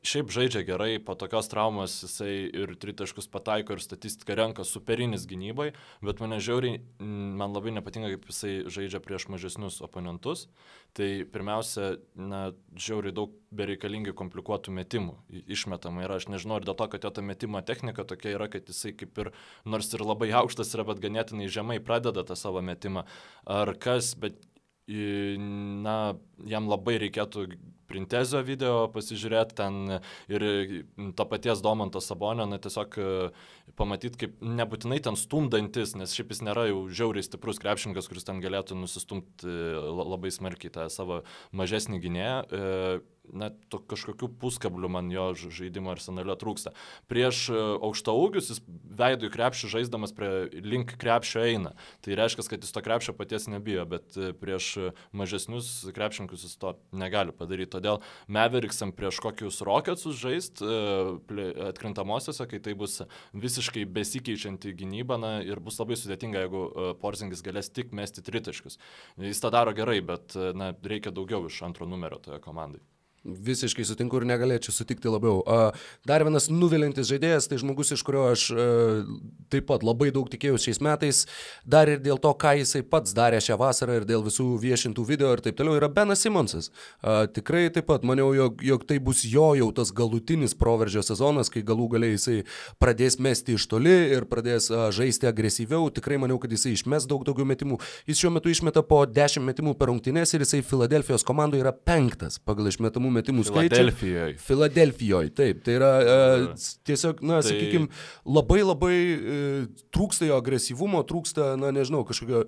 šiaip žaidžia gerai, po tokios traumos jisai ir tritaškus pataiko ir statistiką renka superinis gynybai, bet mane žiauriai, man labai nepatinka, kaip jisai žaidžia prieš mažesnius oponentus. Tai pirmiausia, na, žiauriai daug bereikalingai komplikuotų metimų išmetama yra. Aš nežinau, ar dėl to, kad jo ta metimo technika tokia yra, kad jisai kaip ir, nors ir labai aukštas yra, bet ganėtinai žemai pradeda tą savo metimą. Ar kas, bet na, jam labai reikėtų Printezio video pasižiūrėti ten ir to paties Domanto Sabonio, na tiesiog e, pamatyti, kaip nebūtinai ten stumdantis, nes šiaip jis nėra jau žiauriai stiprus krepšininkas, kuris ten galėtų nusistumti e, labai smarkiai tą savo mažesnį gynėją. E, na, to kažkokių puskablių man jo žaidimo arsenale trūksta. Prieš e, aukšta ūgius jis veidų į krepšį žaisdamas prie link krepšio eina. Tai reiškia, kad jis to krepšio paties nebijo, bet e, prieš mažesnius krepšininkus jis to negali padaryti. Todėl Meveriksam prieš kokius Rocketsus žaist e, atkrintamosiose, kai tai bus visiškai besikeičianti gynyba na, ir bus labai sudėtinga, jeigu Porzingis galės tik mesti tritaškius. Jis tą daro gerai, bet na, reikia daugiau iš antro numerio toje komandai. Visiškai sutinku ir negalėčiau sutikti labiau. Dar vienas nuvilintis žaidėjas, tai žmogus, iš kurio aš taip pat labai daug tikėjausi šiais metais, dar ir dėl to, ką jisai pats darė šią vasarą ir dėl visų viešintų video ir taip toliau, yra Benas Simonsas. Tikrai taip pat maniau, jog, jog tai bus jo jau tas galutinis proveržio sezonas, kai galų galiai jisai pradės mesti iš toli ir pradės žaisti agresyviau. Tikrai maniau, kad jisai išmes daug daugiau metimų. Jis šiuo metu išmeta po 10 metimų per rungtynės ir jisai Filadelfijos komandoje yra penktas pagal išmetamų galimų metimų skaičių. Filadelfijoje. Filadelfijoje, taip. Tai yra uh, tiesiog, na, tai... sakykime, labai labai uh, trūksta jo agresyvumo, trūksta, na, nežinau, kažkokio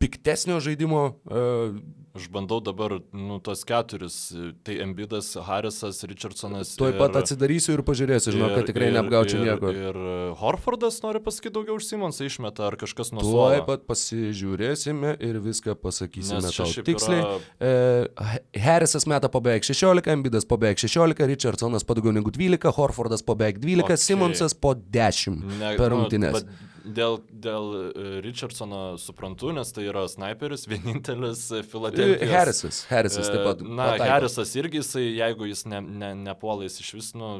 piktesnio žaidimo. Uh, Aš bandau dabar, nu, tos keturis, tai Embidas, Harrisas, Richardsonas. Tuoj pat atsidarysiu ir pažiūrėsiu, žinau, kad tikrai ir, neapgaučiau ir, nieko. Ir Horfordas nori pasakyti daugiau už Simonsą išmeta, ar kažkas nuo suolo. Tuoj pat pasižiūrėsime ir viską pasakysime Nes tau tiksliai. Yra... E, Harrisas meta po beveik 16, Embidas po beveik 16, Richardsonas po daugiau negu 12, Horfordas po beveik 12, okay. Simonsas po 10 ne, per rungtynės. Nu, Dėl, dėl e, Richardsono suprantu, nes tai yra sniperis, <laughs> vienintelis Filadelfijos. Harrisas, Harrisas taip pat. E, na, pataiko. Harrisas irgi, jisai, jeigu jis ne, ne, nepuolais iš vis, nu,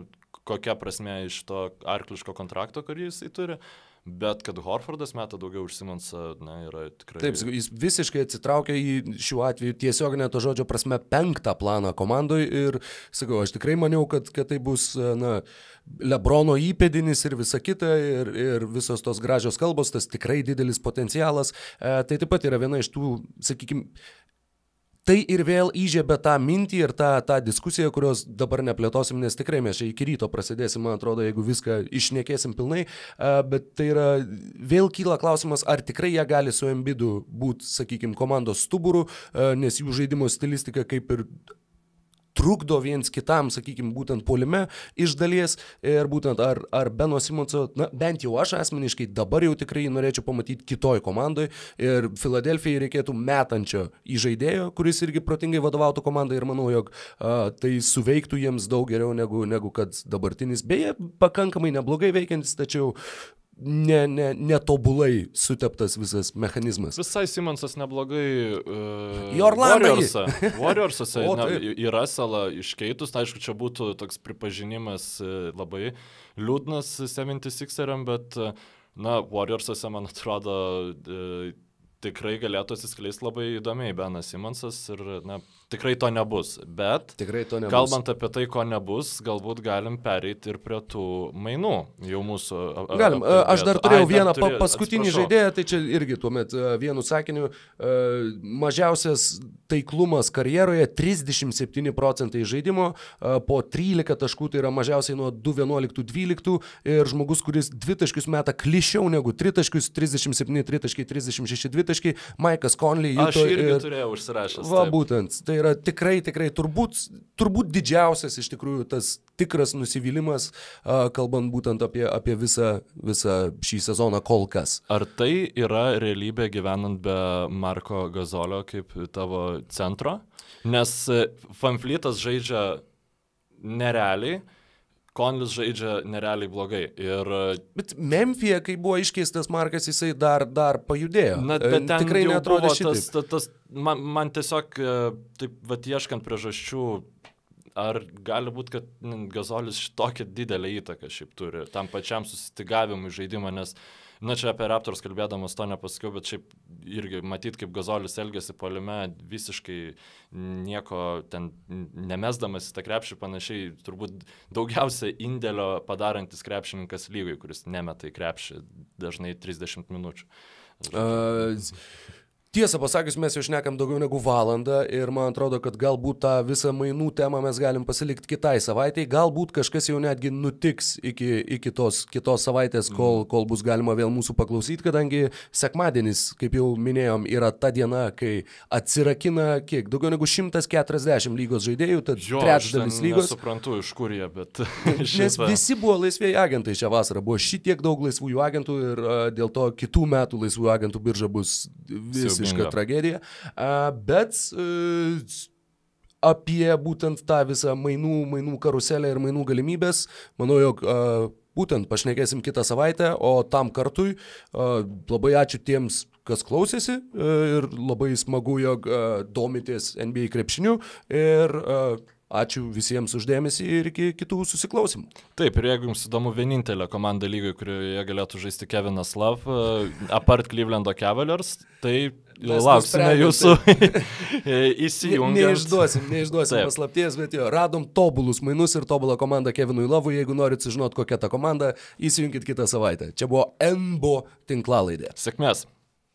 kokia prasme iš to arkliško kontrakto, kurį jisai turi. Bet kad Horfordas meta daugiau už Simonsą, na, yra tikrai. Taip, jis visiškai atsitraukia į šiuo atveju tiesiog neto žodžio prasme penktą planą komandai ir, sakau, aš tikrai maniau, kad, kad tai bus, na, Lebrono įpėdinis ir visa kita, ir, ir visos tos gražios kalbos, tas tikrai didelis potencialas. E, tai taip pat yra viena iš tų, sakykime, tai ir vėl įžiebė tą mintį ir tą, tą diskusiją, kurios dabar neplėtosim, nes tikrai mes čia iki ryto prasidėsim, man atrodo, jeigu viską išnekėsim pilnai, bet tai yra, vėl kyla klausimas, ar tikrai jie gali su Embidu būti, sakykime, komandos stuburu, nes jų žaidimo stilistika kaip ir trukdo viens kitam, sakykime, būtent polime iš dalies. Ir būtent ar, ar Beno Simonso, na bent jau aš asmeniškai dabar jau tikrai norėčiau pamatyti kitoj komandai ir Filadelfijai reikėtų metančio įžaidėjo, kuris irgi protingai vadovautų komandai. Ir manau, jog a, tai suveiktų jiems daug geriau negu, negu kad dabartinis, beje, pakankamai neblogai veikiantis, tačiau ne, ne, netobulai suteptas visas mechanizmas. Visai Simonsas neblogai. <laughs> Uh, <laughs> į Orlandą. Warriorsuose yra salą iškeitus, tai aišku, čia būtų toks pripažinimas e, labai liūdnas 76eriam, bet, e, na, Warriorsuose, man atrodo, uh, tikrai galėtų atsiskleisti labai įdomiai Benas Simonsas ir, na, Tikrai to nebus, bet Tikrai to nebus. kalbant apie tai, ko nebus, galbūt galim pereiti ir prie tų mainų, jau mūsų. Galim, apkalbėt. aš dar turėjau Ai, vieną dar turė... paskutinį atsiprašau. žaidėją, tai čia irgi tuomet vienu sakiniu, mažiausias taiklumas karjeroje 37 procentai žaidimo, po 13 taškų tai yra mažiausiai nuo 2.11.12 ir žmogus, kuris dvi taškius meta klišiau negu 3 taškius, 37 tritaškai, 36 dvitaškai, Maikas Conley. Aš irgi ir... turėjau užsirašęs. Va, taip. būtent. Tai yra tikrai, tikrai turbūt, turbūt didžiausias iš tikrųjų tas tikras nusivylimas, kalbant būtent apie, apie visą, visą šį sezoną kol kas. Ar tai yra realybė gyvenant be Marko Gazolio kaip tavo centro? Nes e, Fanflytas žaidžia nerealiai Konlis žaidžia nerealiai blogai. Ir... Bet Memphija, kai buvo iškeistas Markas, jisai dar, dar pajudėjo. Na, bet ten tikrai netrodė tas, tas, tas man, man tiesiog, e, taip, va, ieškant priežasčių ar gali būti, kad Gazolis šitokią didelę įtaką šiaip turi tam pačiam susitigavimui žaidimą, nes Na čia apie Raptors kalbėdamas to nepasakiau, bet šiaip irgi matyt, kaip Gazolis elgėsi polime, visiškai nieko ten nemesdamas į tą krepšį, panašiai turbūt daugiausia indėlio padarantis krepšininkas lygai, kuris nemeta į krepšį dažnai 30 minučių. Uh, Tiesą pasakius, mes jau šnekam daugiau negu valandą ir man atrodo, kad galbūt tą visą mainų temą mes galim pasilikti kitai savaitėjai, galbūt kažkas jau netgi nutiks iki, iki tos kitos savaitės, kol, kol bus galima vėl mūsų paklausyti, kadangi sekmadienis, kaip jau minėjom, yra ta diena, kai atsirakina kiek, daugiau negu 140 lygos žaidėjų, tad Jo, trečdalis aš lygos. Suprantu, iš kur jie, bet... <laughs> Nes šiaip, visi buvo laisvėjai agentai šią vasarą, buvo šitiek daug laisvųjų agentų ir uh, dėl to kitų metų laisvųjų agentų birža bus visiška tragedija. Bet uh, apie būtent tą visą mainų, mainų karuselę ir mainų galimybės, manau, jog būtent pašnekėsim kitą savaitę, o tam kartui labai ačiū tiems, kas klausėsi uh, ir labai smagu, jog domitės NBA krepšiniu ir ačiū visiems uždėmesį ir iki kitų susiklausimų. Taip, ir jeigu jums įdomu vienintelė komanda lygai, kurioje galėtų žaisti Kevinas Love, e, apart Clevelando Cavaliers, tai Mes lauksime jūsų <laughs> įsijungti. Neišduosim, neišduosim Taip. paslapties, bet jo, radom tobulus mainus ir tobulą komandą Kevinui Lavui. Jeigu norit sužinoti, kokia ta komanda, įsijunkit kitą savaitę. Čia buvo NBO tinklalaidė. Sėkmės.